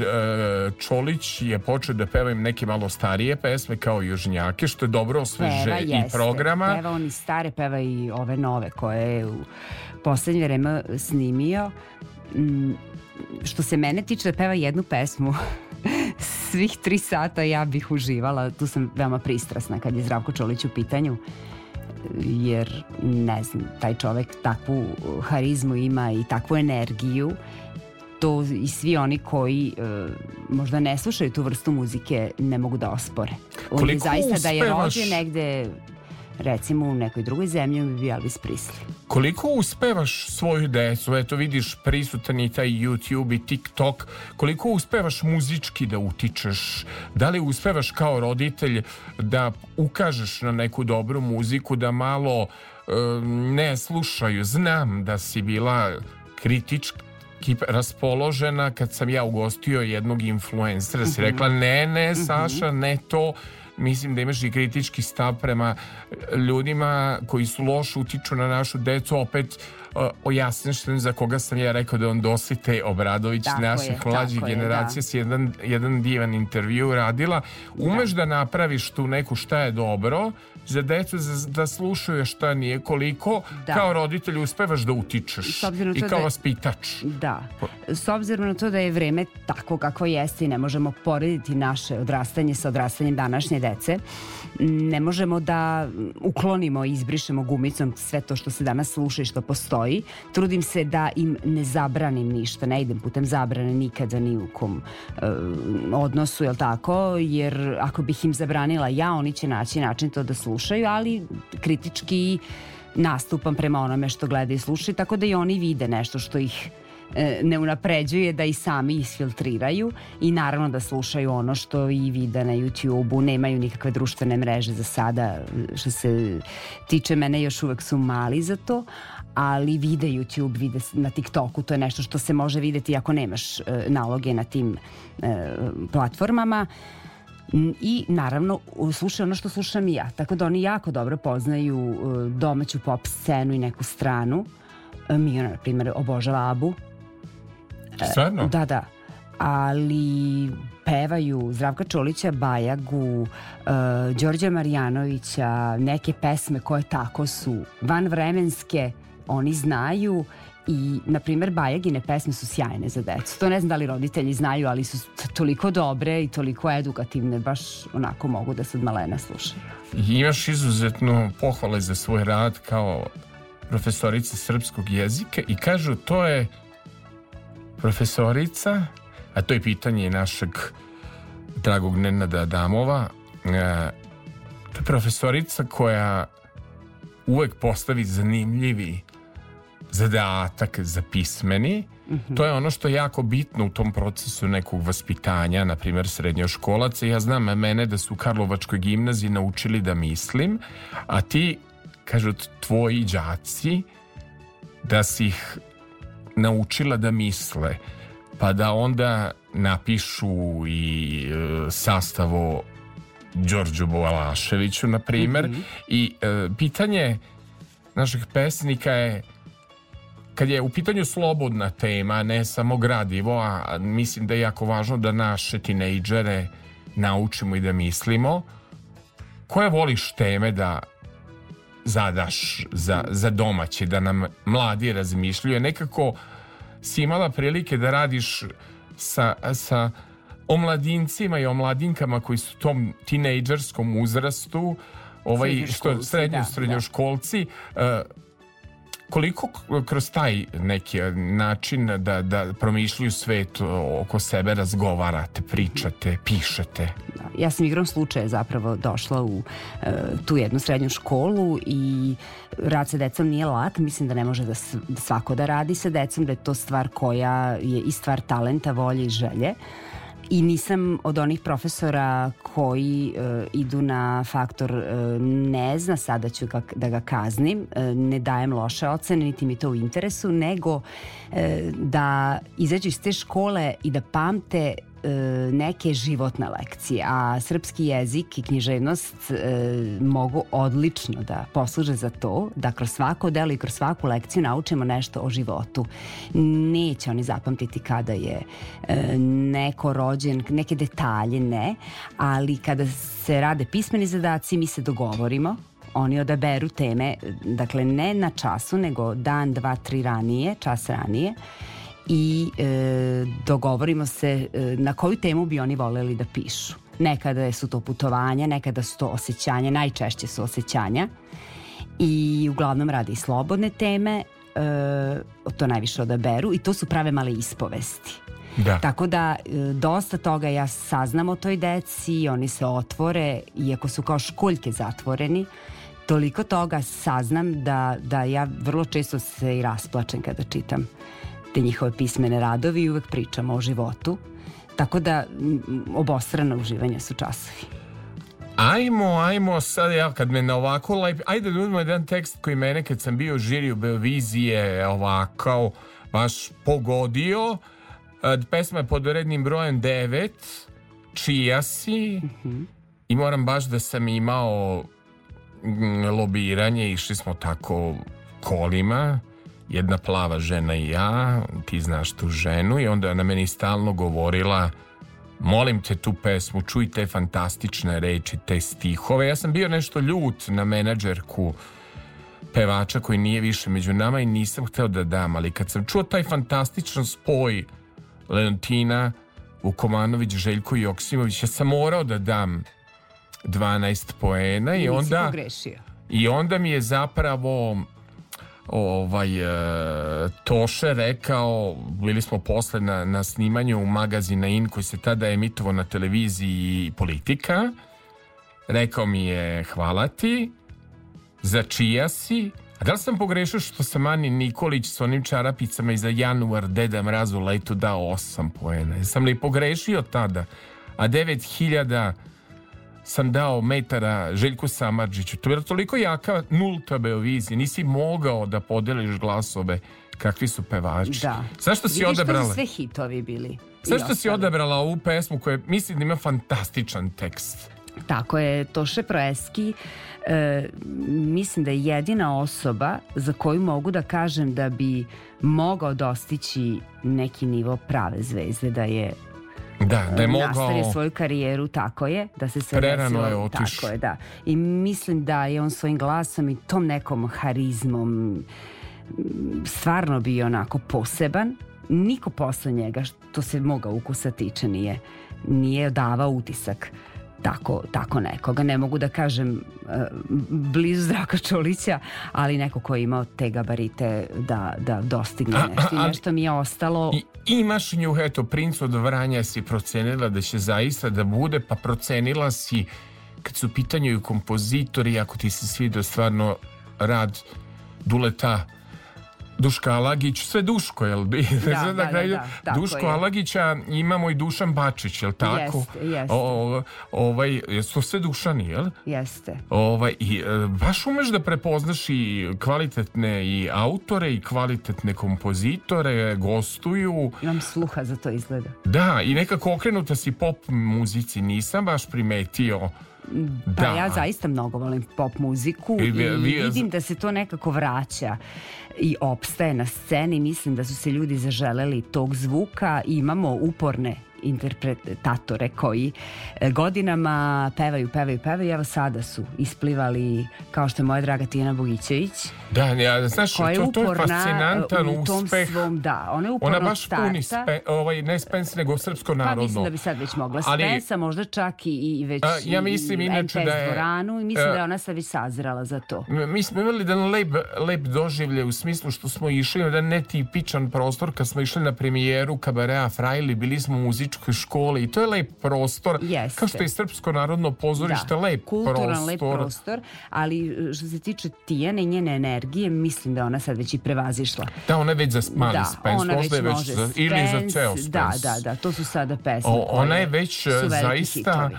Čolić je počeo da peva im neke malo starije pesme kao Južnjake, što je dobro osveže Peva, i programa? Peva on i stare, peva i ove nove koje je u poslednje vreme snimio. Mm, što se mene tiče da peva jednu pesmu. Svih tri sata ja bih uživala. Tu sam veoma pristrasna kad je Zdravko Čolić u pitanju jer ne znam, taj čovek takvu harizmu ima i takvu energiju. To i svi oni koji e, možda ne slušaju tu vrstu muzike ne mogu da ospore. On je Koliko zaista da je uspevaš- rođen negde recimo u nekoj drugoj zemlji bi bio Elvis Presley. Koliko uspevaš svoju decu? Eto vidiš prisutan i taj YouTube i TikTok. Koliko uspevaš muzički da utičeš? Da li uspevaš kao roditelj da ukažeš na neku dobru muziku, da malo e, ne slušaju? Znam da si bila kritički raspoložena kad sam ja ugostio jednog influencera. Si Mhm. rekla ne, ne, Saša, ne to mislim da imaš i kritički stav prema e, ljudima koji su loše utiču na našu decu opet ojasniš sam za koga sam ja rekao da je on Dosite Obradović Tako je, naših mlađih tako je, generacija da. si jedan, jedan divan intervju radila umeš da. napraviš tu neku šta je dobro za decu za, da slušaju šta nije koliko Da. kao roditelj uspevaš da utičeš i kao da je- vaspitač Da. S obzirom na to da je vreme tako kako jeste i ne možemo porediti naše odrastanje sa odrastanjem današnje dece, ne možemo da uklonimo i izbrišemo gumicom sve to što se danas sluša i što postoji. Trudim se da im ne zabranim ništa, ne idem putem zabrane nikada ni u kom e, odnosu, jel tako? Jer ako bih im zabranila ja, oni će naći način to da slušaju, ali kritički nastupam prema onome što gledaju i slušaju, tako da i oni vide nešto što ih ne unapređuje da i sami isfiltriraju i naravno da slušaju ono što i vide na YouTube-u, nemaju nikakve društvene mreže za sada, što se tiče mene još uvek su mali za to, ali vide YouTube, vide na TikToku, to je nešto što se može videti ako nemaš e, naloge na tim e, platformama. I naravno slušaju ono što slušam i ja. Tako da oni jako dobro poznaju e, domaću pop scenu i neku stranu. E, Mio, na primjer, obožava Abu. E, Stvarno? Da, da. Ali pevaju Zdravka Čolića, Bajagu, uh, Đorđa Marjanovića, neke pesme koje tako su vanvremenske, oni znaju i, na primjer, Bajagine pesme su sjajne za decu. To ne znam da li roditelji znaju, ali su toliko dobre i toliko edukativne, baš onako mogu da se od malena slušaju. I imaš izuzetno pohvale za svoj rad kao profesorica srpskog jezika i kažu to je profesorica, a to je pitanje našeg dragog Nenada Adamova, e, to je profesorica koja uvek postavi zanimljivi zadatak za pismeni. To je ono što je jako bitno u tom procesu nekog vaspitanja, na primjer srednjoškolaca. Ja znam mene da su u Karlovačkoj gimnaziji naučili da mislim, a ti, kažu tvoji đaci, da si ih naučila da misle. pa da onda napišu i e, sastavo Đorđu Balaševiću, na primer. I e, pitanje naših pesnika je kad je u pitanju slobodna tema, ne samo gradivo, a mislim da je jako važno da naše tinejdžere naučimo i da mislimo, koje voliš teme da zadaš za, za domaće, da nam mladi razmišljaju. Nekako si imala prilike da radiš sa, sa omladincima i omladinkama koji su u tom tinejdžerskom uzrastu, ovaj, što Srednjoškolci, srednjo, da, srednjoškolci, e, koliko kroz taj neki način da, da promišljaju svet oko sebe razgovarate, pričate, pišete? Ja sam igrom slučaja zapravo došla u e, tu jednu srednju školu i rad sa decom nije lak, mislim da ne može da, da svako da radi sa decom, da je to stvar koja je i stvar talenta, volje i želje. I nisam od onih profesora koji e, idu na faktor e, ne zna sada ću ga, da ga kaznim, e, ne dajem loše ocene, niti mi to u interesu, nego e, da izađu iz te škole i da pamte neke životne lekcije, a srpski jezik i književnost e, mogu odlično da posluže za to, da kroz svako delo i kroz svaku lekciju naučimo nešto o životu. Neće oni zapamtiti kada je e, neko rođen, neke detalje, ne, ali kada se rade pismeni zadaci, mi se dogovorimo, oni odaberu teme, dakle ne na času, nego dan, dva, tri ranije, čas ranije i e, dogovorimo se e, na koju temu bi oni voleli da pišu. Nekada su to putovanja, nekada su to osjećanja, najčešće su osjećanja i uglavnom radi i slobodne teme, e, to najviše odaberu i to su prave male ispovesti. Da. Tako da e, dosta toga ja saznam o toj deci, oni se otvore, iako su kao školjke zatvoreni, toliko toga saznam da, da ja vrlo često se i rasplačem kada čitam te njihove pismene radovi i uvek pričamo o životu. Tako da obostrana uživanja su časovi. Ajmo, ajmo sad ja kad me na ovako lep... Ajde da uzmemo jedan tekst koji mene kad sam bio žiri u Beovizije ovako baš pogodio. E, Pesma je pod rednim brojem 9. Čija si? I moram baš da sam imao mm, lobiranje, išli smo tako kolima, jedna plava žena i ja, ti znaš tu ženu i onda je ona meni stalno govorila molim te tu pesmu, čuj te fantastične reči, te stihove. Ja sam bio nešto ljut na menadžerku pevača koji nije više među nama i nisam hteo da dam, ali kad sam čuo taj fantastičan spoj Leontina, Vukomanović, Željko Joksimović, ja sam morao da dam 12 poena i Nisi onda pogrešio. i onda mi je zapravo ovaj e, Toše rekao, bili smo posle na, na snimanju magazina In koji se tada emitovao na televiziji Politika. Rekao mi je hvala ti, za čija si, a da li sam pogrešio što sam Ani Nikolić s onim čarapicama i za januar Deda Mrazu letu dao 8 poena. Jesam li pogrešio tada? A 9000 sam dao metara Željku Samarđiću. To je bila toliko jaka nulta Beovizija. Nisi mogao da podeliš glasove kakvi su pevači. Da. Zašto si Vidiš, to odabrala? su sve hitovi bili. Zašto si odabrala ovu pesmu koja mislim da ima fantastičan tekst? Tako je, Toše Proeski e, mislim da je jedina osoba za koju mogu da kažem da bi mogao dostići neki nivo prave zvezde, da je Da, da je mogao... nastavio svoju karijeru, tako je, da se sve Prerano je otišao. Tako je, da. I mislim da je on svojim glasom i tom nekom harizmom stvarno bio onako poseban. Niko posle njega, što se moga ukusa tiče, nije, nije davao utisak tako, tako nekoga. Ne mogu da kažem e, blizu Zdravka Čolića, ali neko ko je imao te gabarite da, da dostigne nešto. I nešto mi je ostalo... I, imaš nju, eto, princ od Vranja si procenila da će zaista da bude, pa procenila si kad su pitanju i kompozitori, ako ti se svidio stvarno rad Duleta Duška Alagić, sve Duško, jel bi? Da, da, da, da, Duško. Alagića imamo i Dušan Bačić, jel tako? Jeste, jeste. O, ovaj, su sve Dušani, jel? Jeste. Ovaj, i, e, baš umeš da prepoznaš i kvalitetne i autore i kvalitetne kompozitore, gostuju. Imam sluha za to izgleda. Da, i nekako okrenuta si pop muzici, nisam baš primetio. Pa Da. ja zaista mnogo volim pop muziku I i, vi- vi- vidim da se to nekako vraća i opstaje na sceni. Mislim da su se ljudi zaželeli tog zvuka i imamo uporne interpretatore koji e, godinama pevaju, pevaju, pevaju. Evo sada su isplivali kao što je moja draga Tijana Bogićević Da, ja, znaš, koja je to, to je fascinantan u tom uspeh. svom, da, ona je uporno Ona baš puni, starta. spe, ovaj, ne Spence, nego srpsko Pa narodno. mislim da bi sad već mogla Ali- Spensa, možda čak i, i već A, ja mislim i inače da je, dvoranu i mislim e, da je ona sad već sazrela za to. Mi smo imali jedan lep, lep doživlje u smislu što smo išli na jedan netipičan prostor kad smo išli na premijeru Kabarea Frajli, bili smo u muzičkoj školi i to je lep prostor. Jeste. Kao što je Srpsko narodno pozorište, lep kulturan, prostor. lep prostor, ali e, što se tiče Tijane i njene energije, mislim da je ona sad već i prevazišla. Da, ona je već za mali da, Spence, ona možda je već već može za, ili za ceo Spence. Da, da, da, to su sada pesme O, ona je već zaista hitovi.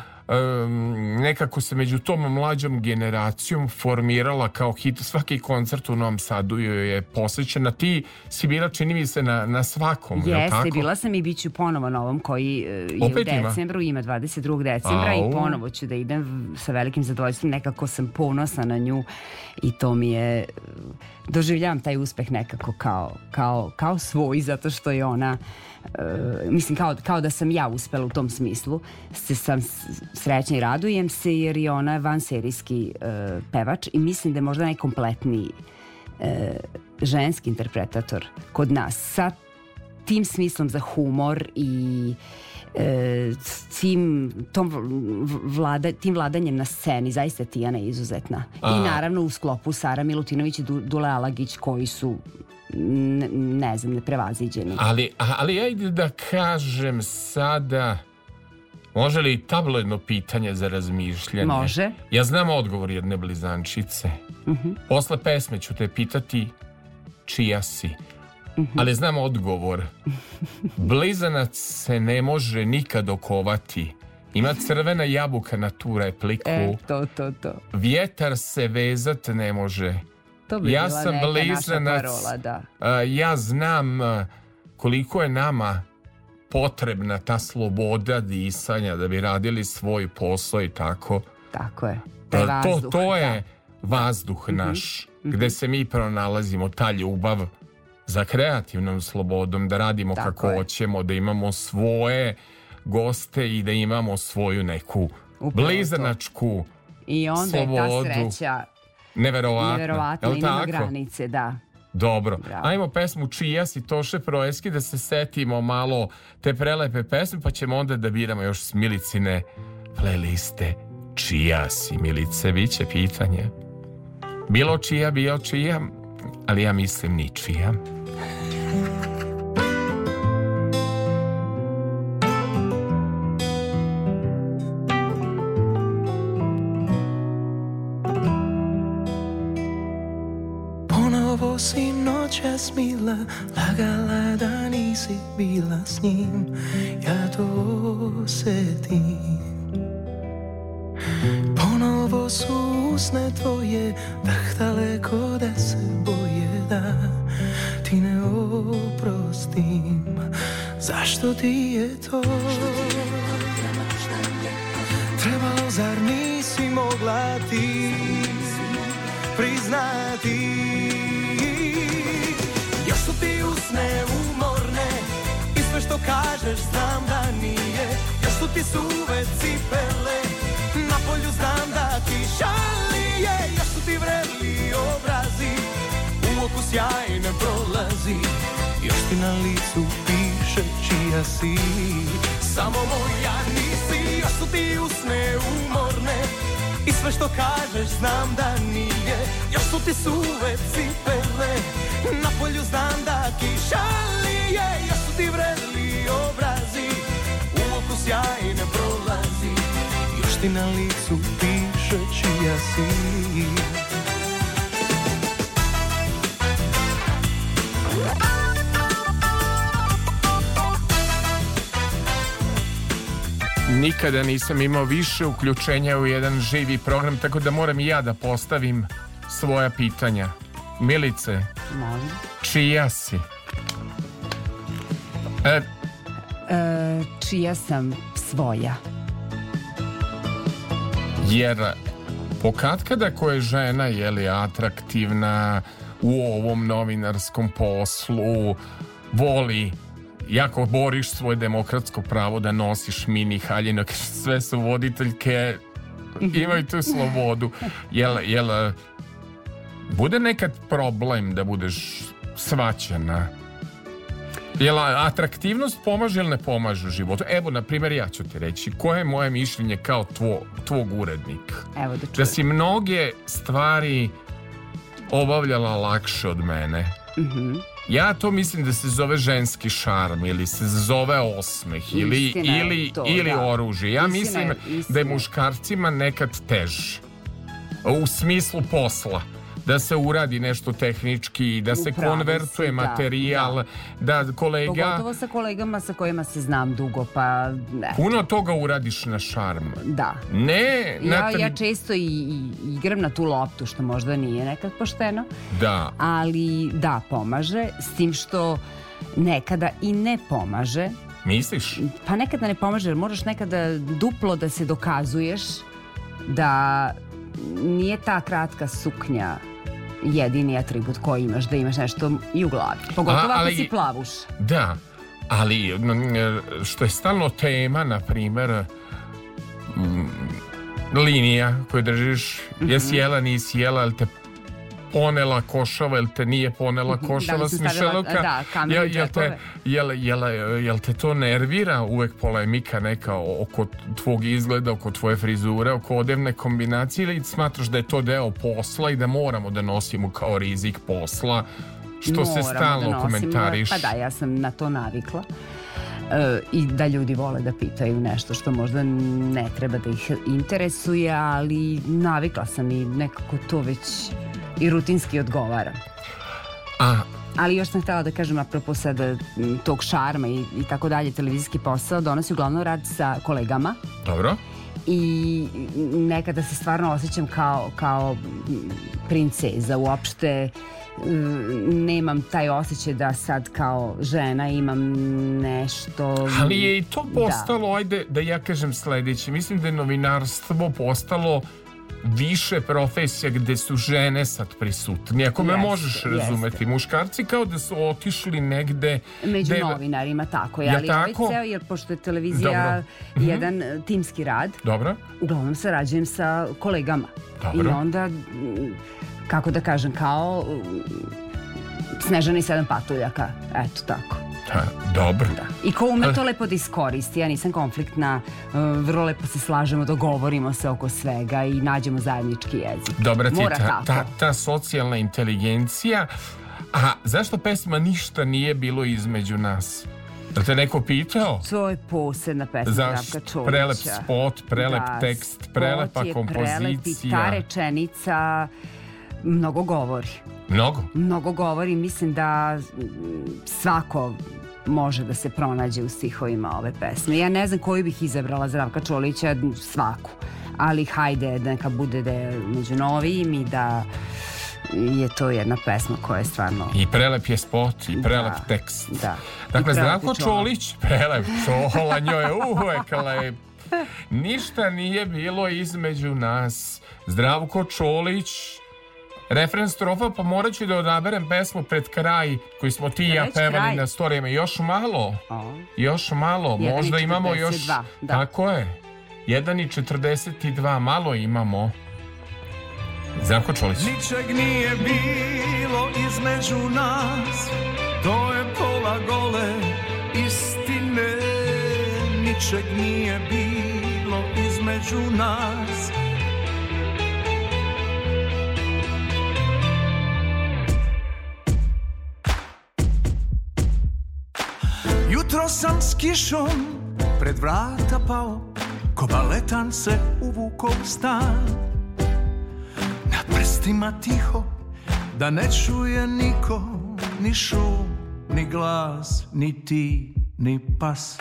Nekako se među tom mlađom generacijom formirala kao hit. Svaki koncert u Novom Sadu joj je posvećen. A ti si bila, čini mi se, na, na svakom, Jeste, bila sam i bit ću ponovo na ovom koji e, je Opet u ima? decembru, ima 22. decembra Au. i ponovo ću da idem sa velikim zadovoljstvom, nekako sam ponosna na nju i to mi je, e, doživljavam taj uspeh nekako kao, kao, kao svoj, zato što je ona e, mislim kao, kao da sam ja uspela u tom smislu se sam srećna i radujem se jer je ona vanserijski e, pevač i mislim da je možda najkompletniji e, ženski interpretator kod nas. Sa tim smislom za humor i e, tim, tom vlada, tim vladanjem na sceni zaista Tijana je izuzetna A- i naravno u sklopu Sara Milutinović i Du- Dule Alagić koji su ne, ne znam, neprevaziđeni Ali, a- ali ajde da kažem sada... Može li tabloidno pitanje za razmišljanje? Može. Ja znam odgovor jedne blizančice. Mhm. Posle pesme ću te pitati čija si. Mhm. Ali znam odgovor. Blizanac se ne može nikad okovati. Ima crvena jabuka na tu repliku. E, to, to, to Vjetar se vezat ne može. To bi ja bila sam neka naša blizanac. parola, da. Ja znam koliko je nama potrebna ta sloboda disanja da bi radili svoj posao i tako. Tako je Taj A, to, vazduh, to je da. vazduh Mhm, naš mhm. gde se mi pronalazimo ta ljubav za kreativnom slobodom da radimo Tako kako je. hoćemo da imamo svoje goste i da imamo svoju neku Upravo blizanačku I onda je ta slobodu. sreća neverovatna, neverovatna Jel i nema tako? granice, da. Dobro, Bravo. ajmo pesmu Čija si Toše Proeski da se setimo malo te prelepe pesme pa ćemo onda da biramo još s Milicine playliste Čija si Milice, biće pitanje Bilo čija, bio čija ali ja mislim ničija si noćas mila Lagala da nisi bila s njim Ja to osetim Ponovo su usne tvoje Dah daleko da se boje Da ti ne oprostim Zašto ti je to. Trebalo zar nisi mogla ti priznati usne umorne. I sve što kažeš znam da nije. Još su ti suve cipele. Na polju znam da ti šalije. Još su ti vreli obrazi. U oku sjaj ne prolazi. Još ti na licu piše čija si. Samo moja nisi. Još su ti usne umorne. I sve što kažeš znam da nije. Još su ti suve cipele Na polju znam da kiša lije Još su ti vreli obrazi. U oku sjajne prolazi. Još ti na licu piše čija si. Nikada nisam imao više uključenja u jedan živi program, tako da moram i ja da postavim svoja pitanja. Milice, Molim. čija si? E, E, čija sam svoja? jer pokatkada koja je žena je li atraktivna u ovom novinarskom poslu voli jako boriš svoje demokratsko pravo da nosiš mini haljine sve su voditeljke imaju tu slobodu jel, jel bude nekad problem da budeš svaćena Jel atraktivnost pomaže ili ne pomaže u životu? Evo, na primjer, ja ću ti reći koje je moje mišljenje kao tvo, tvog urednika. Evo da Da si mnoge stvari obavljala lakše od mene. Mhm. Ja to mislim da se zove ženski šarm ili se zove osmeh ili, ili, to, ili da. oružje. Ja Istina mislim da istina je je. muškarcima nekad teže. U smislu posla. Da se uradi nešto tehnički, da se Upravi konvertuje si, da, materijal, da, kolega... Pogotovo sa kolegama sa kojima se znam dugo, pa ne. Puno toga uradiš na šarm. Da. Ne, na Ja, tri- ja često i, i igram na tu loptu, što možda nije nekad pošteno, Da. ali da, pomaže, s tim što nekada i ne pomaže. Misliš? Pa nekada ne pomaže, jer moraš nekada duplo da se dokazuješ da nije ta kratka suknja jedini atribut koji imaš, da imaš nešto i u glavi. Pogotovo A, ako ali- si plavuš. Da, ali što je stalno tema, na primjer, m, linija koju držiš, Mhm. jesi jela, nisi jela, jel te ponela košava, jel te nije ponela Da košava da, kamen u jel, jel, te, jel, jel, jel te to nervira uvek polemika neka oko tvog izgleda, oko tvoje frizure, oko odevne kombinacije ili smatraš da je to deo posla i da moramo da nosimo kao rizik posla, što se Moramo stalno da komentariš? Pa da, ja sam na to navikla. E, I da ljudi vole da pitaju nešto što možda ne treba da ih interesuje, ali navikla sam i nekako to već i rutinski odgovara. A, Ali još sam htjela da kažem apropo sada m, tog šarma i, i tako dalje, televizijski posao donosi uglavnom rad sa kolegama dobro. i nekada se stvarno osjećam kao, kao princeza uopšte mm, nemam taj osjećaj da sad kao žena imam nešto Ali je i to Da. postalo, ajde da ja kažem sledeće, mislim da je novinarstvo postalo više profesija gde su žene sad prisutni. Ako me Jeste, možeš jeste. razumeti, muškarci kao da su otišli negde... Među gde- novinarima, tako je, Jel ali ovaj tako? ceo, jer pošto je televizija Dobro. Mhm. jedan e, timski rad, Dobro. uglavnom sarađujem sa kolegama. Dobro. I onda, mm, kako da kažem, kao mm, Snežana i sedam patuljaka, eto tako. Da, dobro. I ko ume to lepo da iskoristi, ja nisam konfliktna, e, vrlo lepo se slažemo, dogovorimo se oko svega i nađemo zajednički jezik. Dobra ti Mora ta, ta, ta socijalna inteligencija. A zašto pesma ništa nije bilo između nas? Da te neko pitao? To je posebna pesma? Zdravka Čolića. Prelep spot, prelep Da, tekst, prelepa kompozicija. Prelep i ta rečenica mnogo govori. Mnogo. Mnogo govori, mislim da mm, svako može da se pronađe u stihovima ove pesme. Ja ne znam koju bih izabrala Zdravka Čolića, svaku. Ali hajde, neka bude da je među novijim i da je to jedna pesma koja je stvarno... I prelep je spot, i prelep Da, tekst. da. Dakle, Zdravko. Čolić, prelep čola, njoj je uvek lep. Ništa nije bilo između nas. Zdravko Čolić, refren strofa, pa morat ću da odaberem pesmu pred kraj koji smo ti i ja pevali kraj? na storijama. Još malo. O. Još malo. Jedan Možda imamo još... 42, da. Tako je. 1 i 42. Malo imamo. Zdravko Čolić. Ničeg nije bilo između nas To je pola gole istine Ničeg nije bilo između nas Jutro sam s kišom pred vrata pao Ko baletan se uvukao stan. Na prstima tiho Da ne čuje niko Ni šum, ni glas Ni ti, ni pas.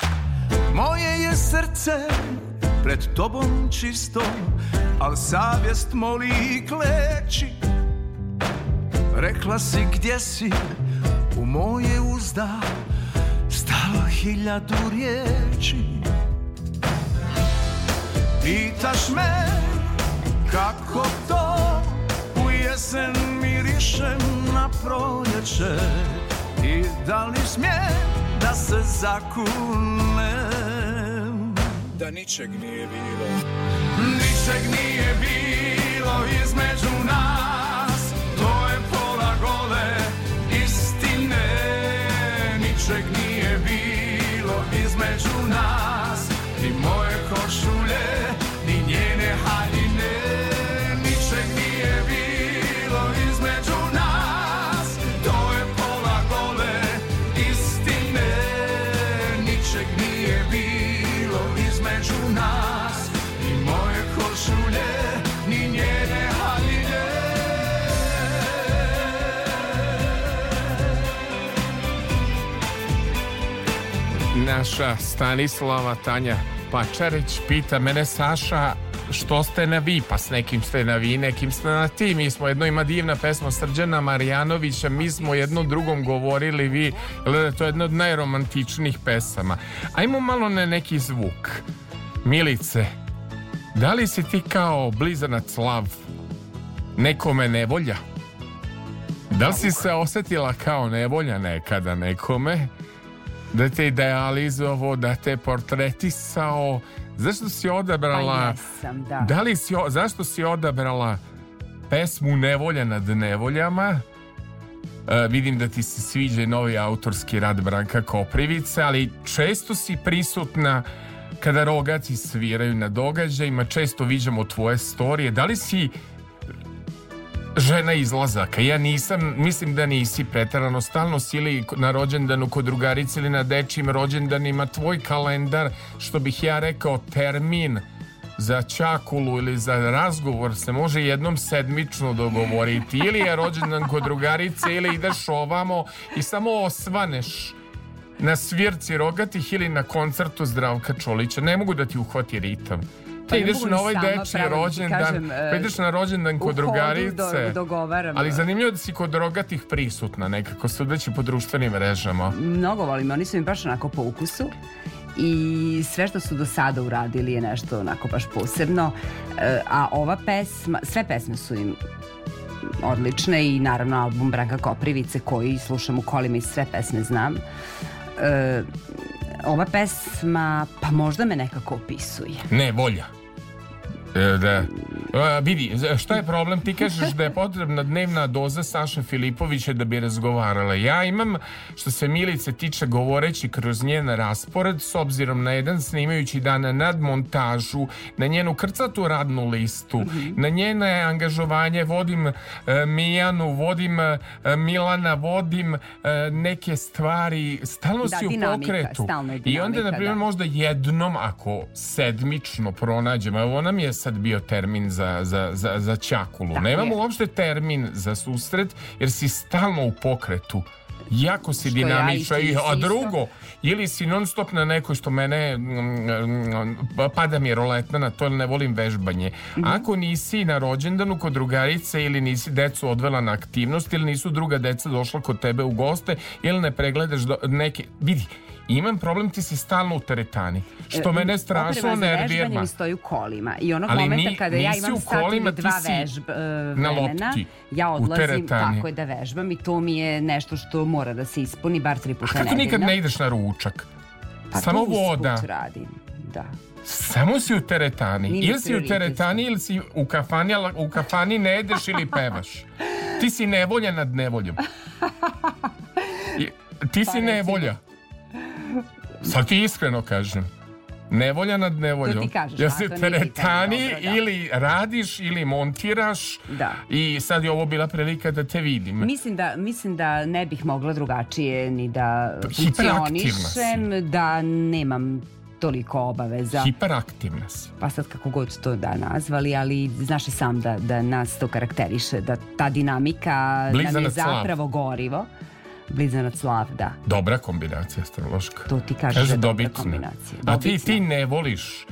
Moje je srce pred tobom čisto, al savjest moli i kleči. Rekla si gdje si, u moje uzda stalo hiljadu riječi. Pitaš me kako to u jesen mirišem na proljeće i da li smijem da se zakunem? Da ničeg nije bilo. Ničeg nije bilo između nas. To je pola gole istine. Ničeg nije nas Ni Naša Stanislava Tanja Pačarić pita mene Saša što ste na vi, pa s nekim ste na vi, nekim ste na ti. Mi smo jedno ima divna pesma Srđana Marjanovića, mi smo jednom drugom govorili vi, gledaj, to je jedna od najromantičnijih pesama. Ajmo malo na neki zvuk. Milice, da li si ti kao blizanac lav nekome nevolja? Da li si se osjetila kao nevolja nekada nekome? Da te idealizovao, da te portretisao? Zašto si odabrala... Pa jesam, da. Da li si, zašto si odabrala pesmu Nevolja nad nevoljama? E, vidim da ti se sviđa novi autorski rad Branka Koprivice, ali često si prisutna kada rogati sviraju na događajima, često viđamo tvoje storije. Da li si žena izlazaka. Ja nisam, mislim da nisi pretarano stalno si ili na rođendanu kod drugarice ili na dečijim rođendanima tvoj kalendar, što bih ja rekao termin za čakulu ili za razgovor se može jednom sedmično dogovoriti. Ili je rođendan kod drugarice ili ideš ovamo i samo osvaneš na svirci rogatih ili na koncertu Zdravka Čolića. Ne mogu da ti uhvati ritam. Pa Ti ideš na ovaj pravo da rođendan, kažem, e, pa ideš na rođendan u kod drugarice. do- dogovaram. Ali zanimljivo da si kod rogatih prisutna nekako, sudeći po društvenim mrežama. Mnogo volim, oni su mi baš onako po ukusu i sve što su do sada uradili je nešto onako baš posebno. E, a ova pesma, sve pesme su im odlične i naravno album Branka Koprivice koji slušam u kolima i sve pesme znam. Ova pesma pa možda me nekako opisuje. Ne, volja. E, Da. E, vidi, šta je problem? Ti kažeš da je potrebna dnevna doza Saše Filipovića da bi razgovarala. Ja imam, što se Milice tiče, govoreći kroz njen raspored, s obzirom na jedan snimajući dan nad montažu, na njenu krcatu radnu listu, na njene angažovanje, vodim e, Mijanu, vodim e, Milana, vodim e, neke stvari, stalno Da, si u dinamika, pokretu. stalno je I onda, dinamika, na primjer, da. možda jednom ako sedmično pronađemo, evo nam je sad bio termin za, za, za, za čakulu. Tako Nemamo je. uopšte termin za susret jer si stalno u pokretu. Jako si Što ja a drugo, ili si non stop na nekoj što mene mm, mm, pada mi roletna na to, ne volim vežbanje. Mhm. Ako nisi na rođendanu kod drugarice ili nisi decu odvela na aktivnost ili nisu druga deca došla kod tebe u goste ili ne pregledaš do, neke... Vidi, imam problem, ti si stalno u teretani. Što E, mene strašno nervira. mi stoji u kolima i onog Ali momenta ni- kada ja imam sat ili dva vežb, e, na vremena, lopti, ja odlazim tako je da vežbam i to mi je nešto što mora da se ispuni bar tri puta Kako nedeljno. nikad ne ideš na ručak? Pa Samo voda. radim, da. Samo si u teretani. Nije ili si u teretani ili si u kafani, ali u kafani ne jedeš ili pevaš. Ti si nevolja nad nevoljom. Ti Pa si nevolja. Sad ti iskreno kažem. Nevolja nad nevoljom. To ti kažeš, Ja se teretani da. ili radiš ili montiraš. Da. I sad je ovo bila prilika da te vidim. Mislim da, mislim da ne bih mogla drugačije ni da si. funkcionišem, da nemam toliko obaveza. Hiperaktivna si. pa sad kako god to da nazvali, ali znaš i sam da, da nas to karakteriše, da ta dinamika nam je Blizanac slav. zapravo gorivo. Blizanac lav, da. Dobra kombinacija astrološka. To ti kažeš Kaže da je dobra dobitna. kombinacija. A ti, Dobitna. ti ne voliš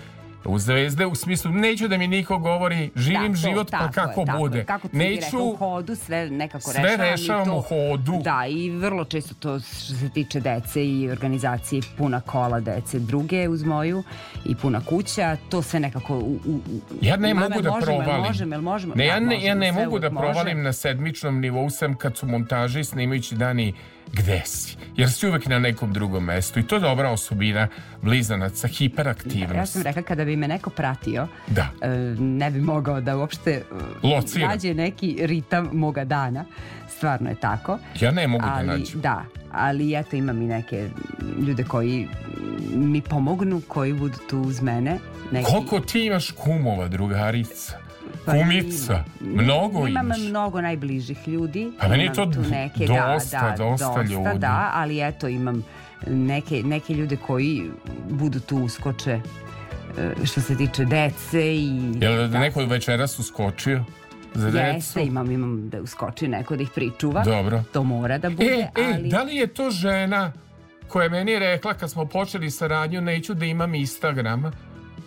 u zvezde u smislu neću da mi niko govori živim Da, to, život pa kako je, bude. Kako ti Neću... rekao, u hodu sve nekako Sve rešavam. rešavam to, u hodu. Da, i vrlo često to što se tiče dece i organizacije puna kola dece druge uz moju i puna kuća, to sve nekako u, u, u- Ja ne mogu da možemo, provalim. Možemo, jel možemo? Ne, Da, ja ne, ja ne mogu da uvek može. provalim na sedmičnom nivou sam kad su montaži snimajući dani gde si. Jer si uvek na nekom drugom mestu i to je dobra osobina blizanaca, hiperaktivnost. Ja sam rekla kada bi me neko pratio, Da. e, ne bi mogao da uopšte e, Locira. nađe neki ritam moga dana. Stvarno je tako. Ja ne mogu ali, da nađem. Da, ali eto imam i neke ljude koji mi pomognu, koji budu tu uz mene. Neki, Koliko ti imaš kumova, drugarica? Kumica? Mnogo Imam imaš. mnogo najbližih ljudi. Pa meni je to neke, dosta, da, da, dosta ljudi. da, ali eto imam neke, neke ljude koji budu tu uskoče e, što se tiče dece i Jel da neko večeras uskočio za decu? Jeste, imam, imam da uskoči neko da ih pričuva. Dobro. To mora da bude, E, e, ali... da li je to žena koja je meni rekla kad smo počeli saradnju neću da imam Instagram?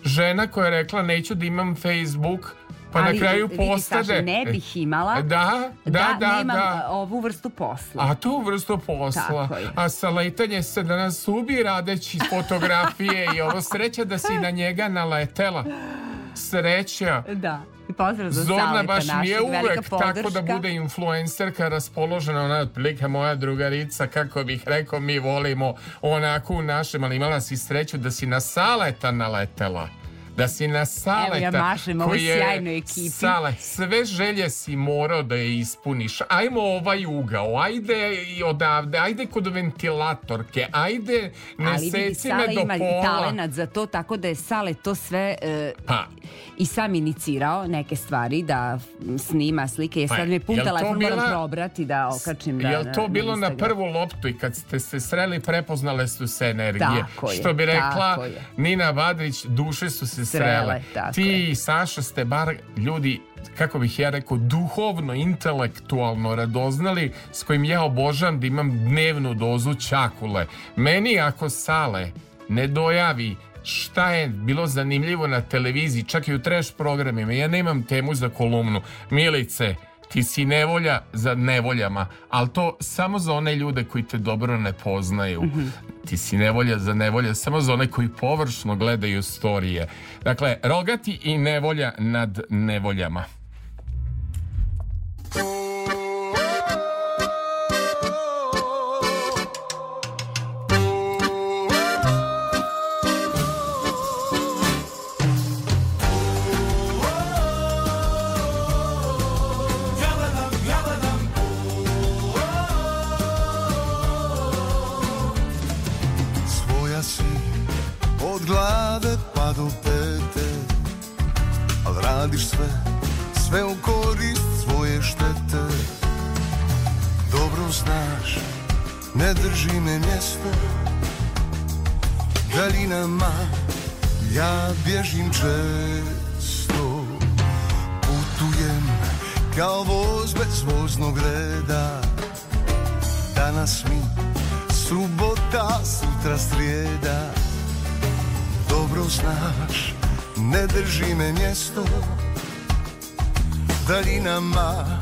Žena koja je rekla neću da imam Facebook, pa ali, na kraju postade... Saša, ne bih imala Da, da, da, nemam da. a, ovu vrstu posla. A tu vrstu posla. A sa letanje se da nas ubi radeći fotografije i ovo sreća da si na njega naletela. Sreća. Da. I pozdrav za Zorna baš nije uvek tako da bude influencerka raspoložena, ona je otprilike moja drugarica, kako bih rekao, mi volimo onako u našem, ali imala si sreću da si na Saleta naletela. Da si na Saleta. Evo ja mašem je sjajnoj ekipi. Sale, sve želje si morao da je ispuniš. Ajmo ovaj ugao, ajde i odavde, ajde kod ventilatorke, ajde ne Ali seci me do ima i pola. talenat za to, tako da je Sale to sve e, Pa, i sam inicirao neke stvari da snima slike. Je Pa, sad mi pun telefon moram probrati da okačim da, Jel to na, bilo na, Instagram. prvu loptu i kad ste se sreli prepoznale su se energije? Tako je, Što bi rekla je. Nina Badrić, duše su se srele. Tako Ti i Saša ste bar ljudi kako bih ja rekao, duhovno, intelektualno radoznali s kojim ja obožavam da imam dnevnu dozu čakule. Meni ako Sale ne dojavi šta je bilo zanimljivo na televiziji, čak i u trash programima, ja nemam temu za kolumnu. Milice, ti si nevolja za nevoljama, ali to samo za one ljude koji te dobro ne poznaju. Ti si nevolja za nevolja samo za one koji površno gledaju storije. Dakle, rogati i nevolja nad nevoljama. Ja bježim često Putujem kao voz bez voznog reda. Danas mi subota, sutra srijeda Dobro znaš, ne drži me mjesto. Daljinama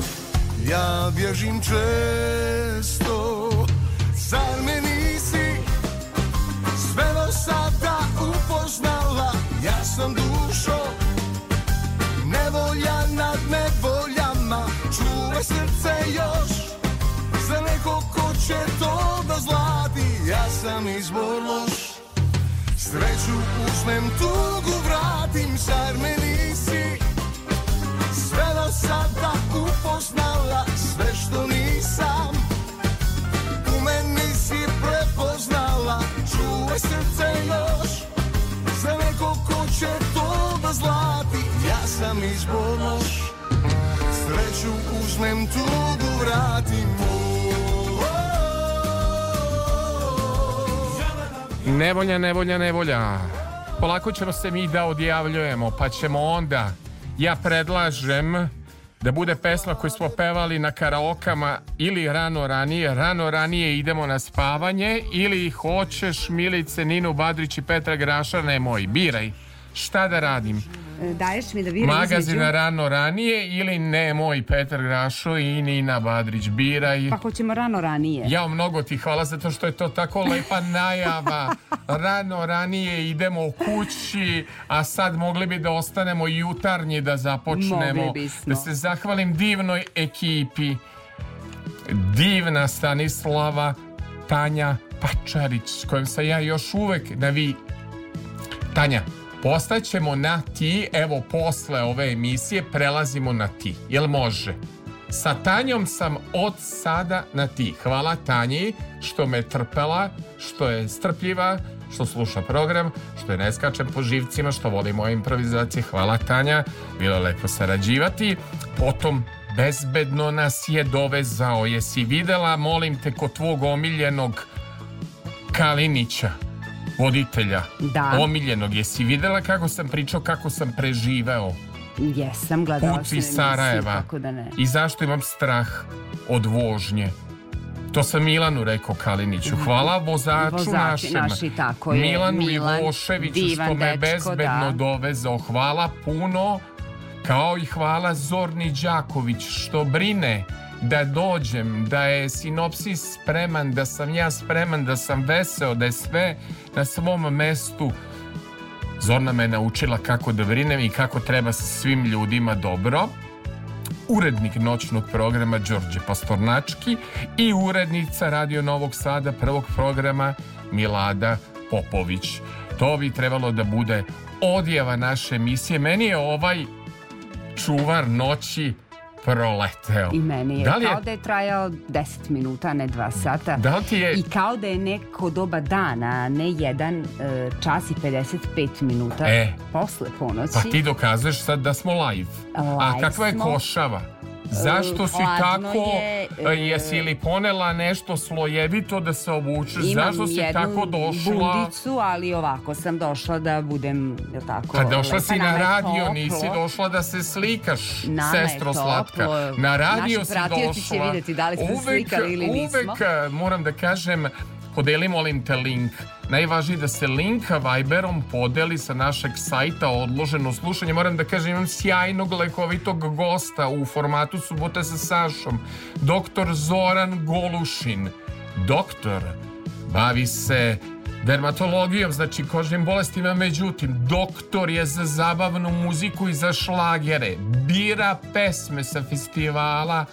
ja bježim često sam dušo nevolja nad nevoljama Čuvaj srce još za neko ko će to da zlati Ja sam izbor loš. Sreću uzmem, tugu vratim Zar me nisi sve do sada upoznala Sve što nisam? U meni si prepoznala Čuvaj srce još za neko ko će to da zlati Ja sam izbor Sreću uzmem, tugu vratim. Nevolja, nevolja, nevolja. Polako ćemo se mi da odjavljujemo, pa ćemo onda, ja predlažem da bude pesma koju smo pevali na karaokama ili rano ranije, rano ranije idemo na spavanje ili hoćeš Milice, Ninu Badrić i Petra Graša, nemoj, biraj. Šta da radim? E, Daješ mi da vidim Magazin rano ranije ili nemoj Petar Grašo i Nina Badrić, biraj. Pa hoćemo rano ranije. Ja mnogo ti hvala zato što je to tako lepa najava. Rano ranije idemo kući, a sad mogli bi da ostanemo jutarnji da započnemo. Da se zahvalim divnoj ekipi. Divna Stanislava, Tanja Pačarić, s kojom sam ja još uvek na vi. Tanja, postaćemo na ti, evo posle ove emisije prelazimo na ti. Jel može? Sa Tanjom sam od sada na ti. Hvala Tanji što me trpela, što je strpljiva, što sluša program, što je ne skačem po živcima, što voli moje improvizacije. Hvala Tanja, bilo je lepo sarađivati. Potom bezbedno nas je dovezao. Jesi videla, molim te, kod tvog omiljenog Kalinića, voditelja. Da. Omiljenog. Jesi videla kako sam pričao, kako sam preživeo? Jesam, gledala Put sam iz Sarajeva. Kako da ne. I zašto imam strah od vožnje? To sam Milanu rekao Kaliniću. Hvala vozaču Vozači našem. naši, tako je. Milanu Milan, Ivoševiću što me dečko, bezbedno da. dovezao. Hvala puno. Kao i hvala Zorni Đaković što brine da dođem, da je sinopsis spreman, da sam ja spreman, da sam veseo, da je sve na svom mestu. Zorna me naučila kako da brinem i kako treba sa svim ljudima dobro urednik noćnog programa Đorđe Pastornački i urednica Radio Novog Sada prvog programa Milada Popović. To bi trebalo da bude odjeva naše emisije. Meni je ovaj čuvar noći proleteo. I meni je, Da li kao da je trajao 10 minuta, a ne 2 sata. Da li ti je- I kao da je neko doba dana, a ne jedan e, čas i 55 minuta E. posle ponoći. Pa ti dokazuješ sad da smo live. A Live kakva je smo. košava? Zašto si tako, je, e, e, jesi li ponela nešto slojevito da se obučeš? Imam Zašto si tako došla? bundicu, ali ovako sam došla da budem, jel tako, Pa došla lepa, si na je radio, nisi došla da se slikaš, Nama je sestro slatka. Na radio Naši si pratioci će došla. vidjeti da li smo uvek, slikali ili nismo. Uvek, eh, moram da kažem, podeli molim te link. Najvažnije da se linka Viberom podeli sa našeg sajta odloženo slušanje. Moram da kažem, imam sjajnog lekovitog gosta u formatu Subota sa Sašom. Doktor Zoran Golušin. Doktor bavi se dermatologijom, znači kožnim bolestima, međutim, doktor je za zabavnu muziku i za šlagere. Bira pesme sa festivala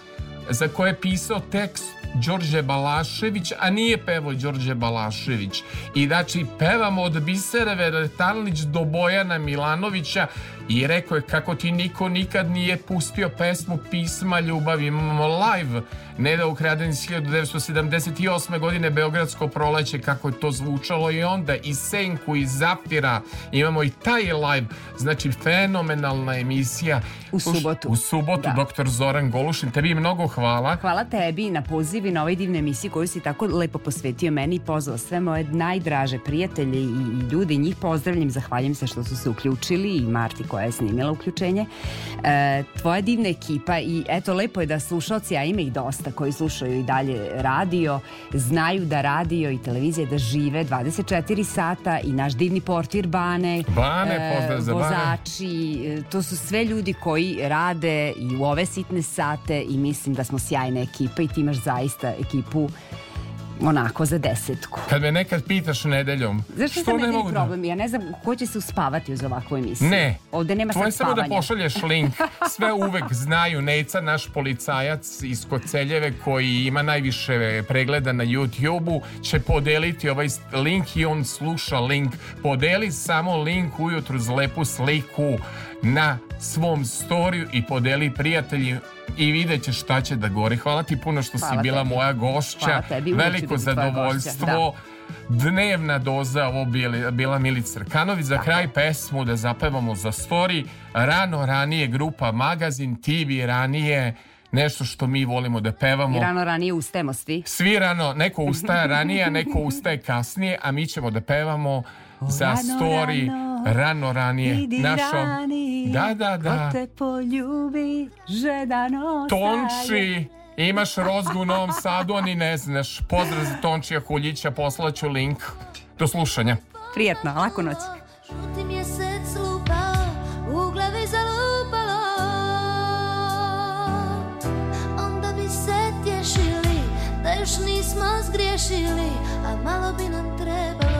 za koje je pisao tekst Đorđe Balašević, a nije pevo Đorđe Balašević. I znači pevamo od Bisere Veretalnić do Bojana Milanovića i rekao je kako ti niko nikad nije pustio pesmu Pisma ljubavi. Imamo live Neda ukraden iz 1978. godine Beogradsko proleće kako je to zvučalo i onda i Senku i Zafira imamo i taj live znači fenomenalna emisija U subotu. u subotu Da. doktor Zoran Golušin tebi mnogo hvala Hvala tebi na poziv i na ovoj divnoj emisiji koju si tako lepo posvetio meni i pozvao sve moje najdraže prijatelje i, i ljudi. Njih pozdravljam, zahvaljujem se što su se uključili i Marti koja je snimila uključenje. E, tvoja divna ekipa i eto lepo je da slušalci, a ima ih dosta koji slušaju i dalje radio, znaju da radio i televizija da žive 24 sata i naš divni portir Bane, Bane, pozdrav za Bane. vozači, e, to su sve ljudi koji rade i u ove sitne sate i mislim da smo sjajna ekipa i ti imaš zaista ekipu onako za desetku. kad me nekad pitaš nedeljom Znaš što ne mogu da problem? Ja ne znam ko će se uspavati uz ovakvu emisiju. Ne. Ovde nema Tvoje samo da pošalješ link. Sve uvek znaju. Neca, naš policajac iz Koceljeve koji ima najviše pregleda na YouTube-u će podeliti ovaj link i on sluša link. Podeli samo link ujutru za lepu sliku na svom storiju i podeli prijatelji i vidjet ćeš šta će da gori. Hvala ti puno što si Hvala bila tebi. moja gošća. Hvala tebi, Veliko zadovoljstvo. Dnevna doza ovo bili, bila Milica Crkanović za kraj pesmu da zapevamo za story rano ranije grupa Magazin TV ranije nešto što mi volimo da pevamo I rano ranije ustajemo svi. svi rano, neko ustaje ranije, neko ustaje kasnije, a mi ćemo da pevamo za rano, story rano. ranije Idi našom ranije, Da, da, da. Ko te poljubi, žedano Tonči, imaš rozgu u Novom Sadu, a ni ne znaš. Pozdrav za Tončija Huljića, poslaću link. Do slušanja. Prijetno, laku noć. Žuti mjesec lupao, u glavi zalupalo Onda bi se tješili, da još nismo zgriješili A malo bi nam trebalo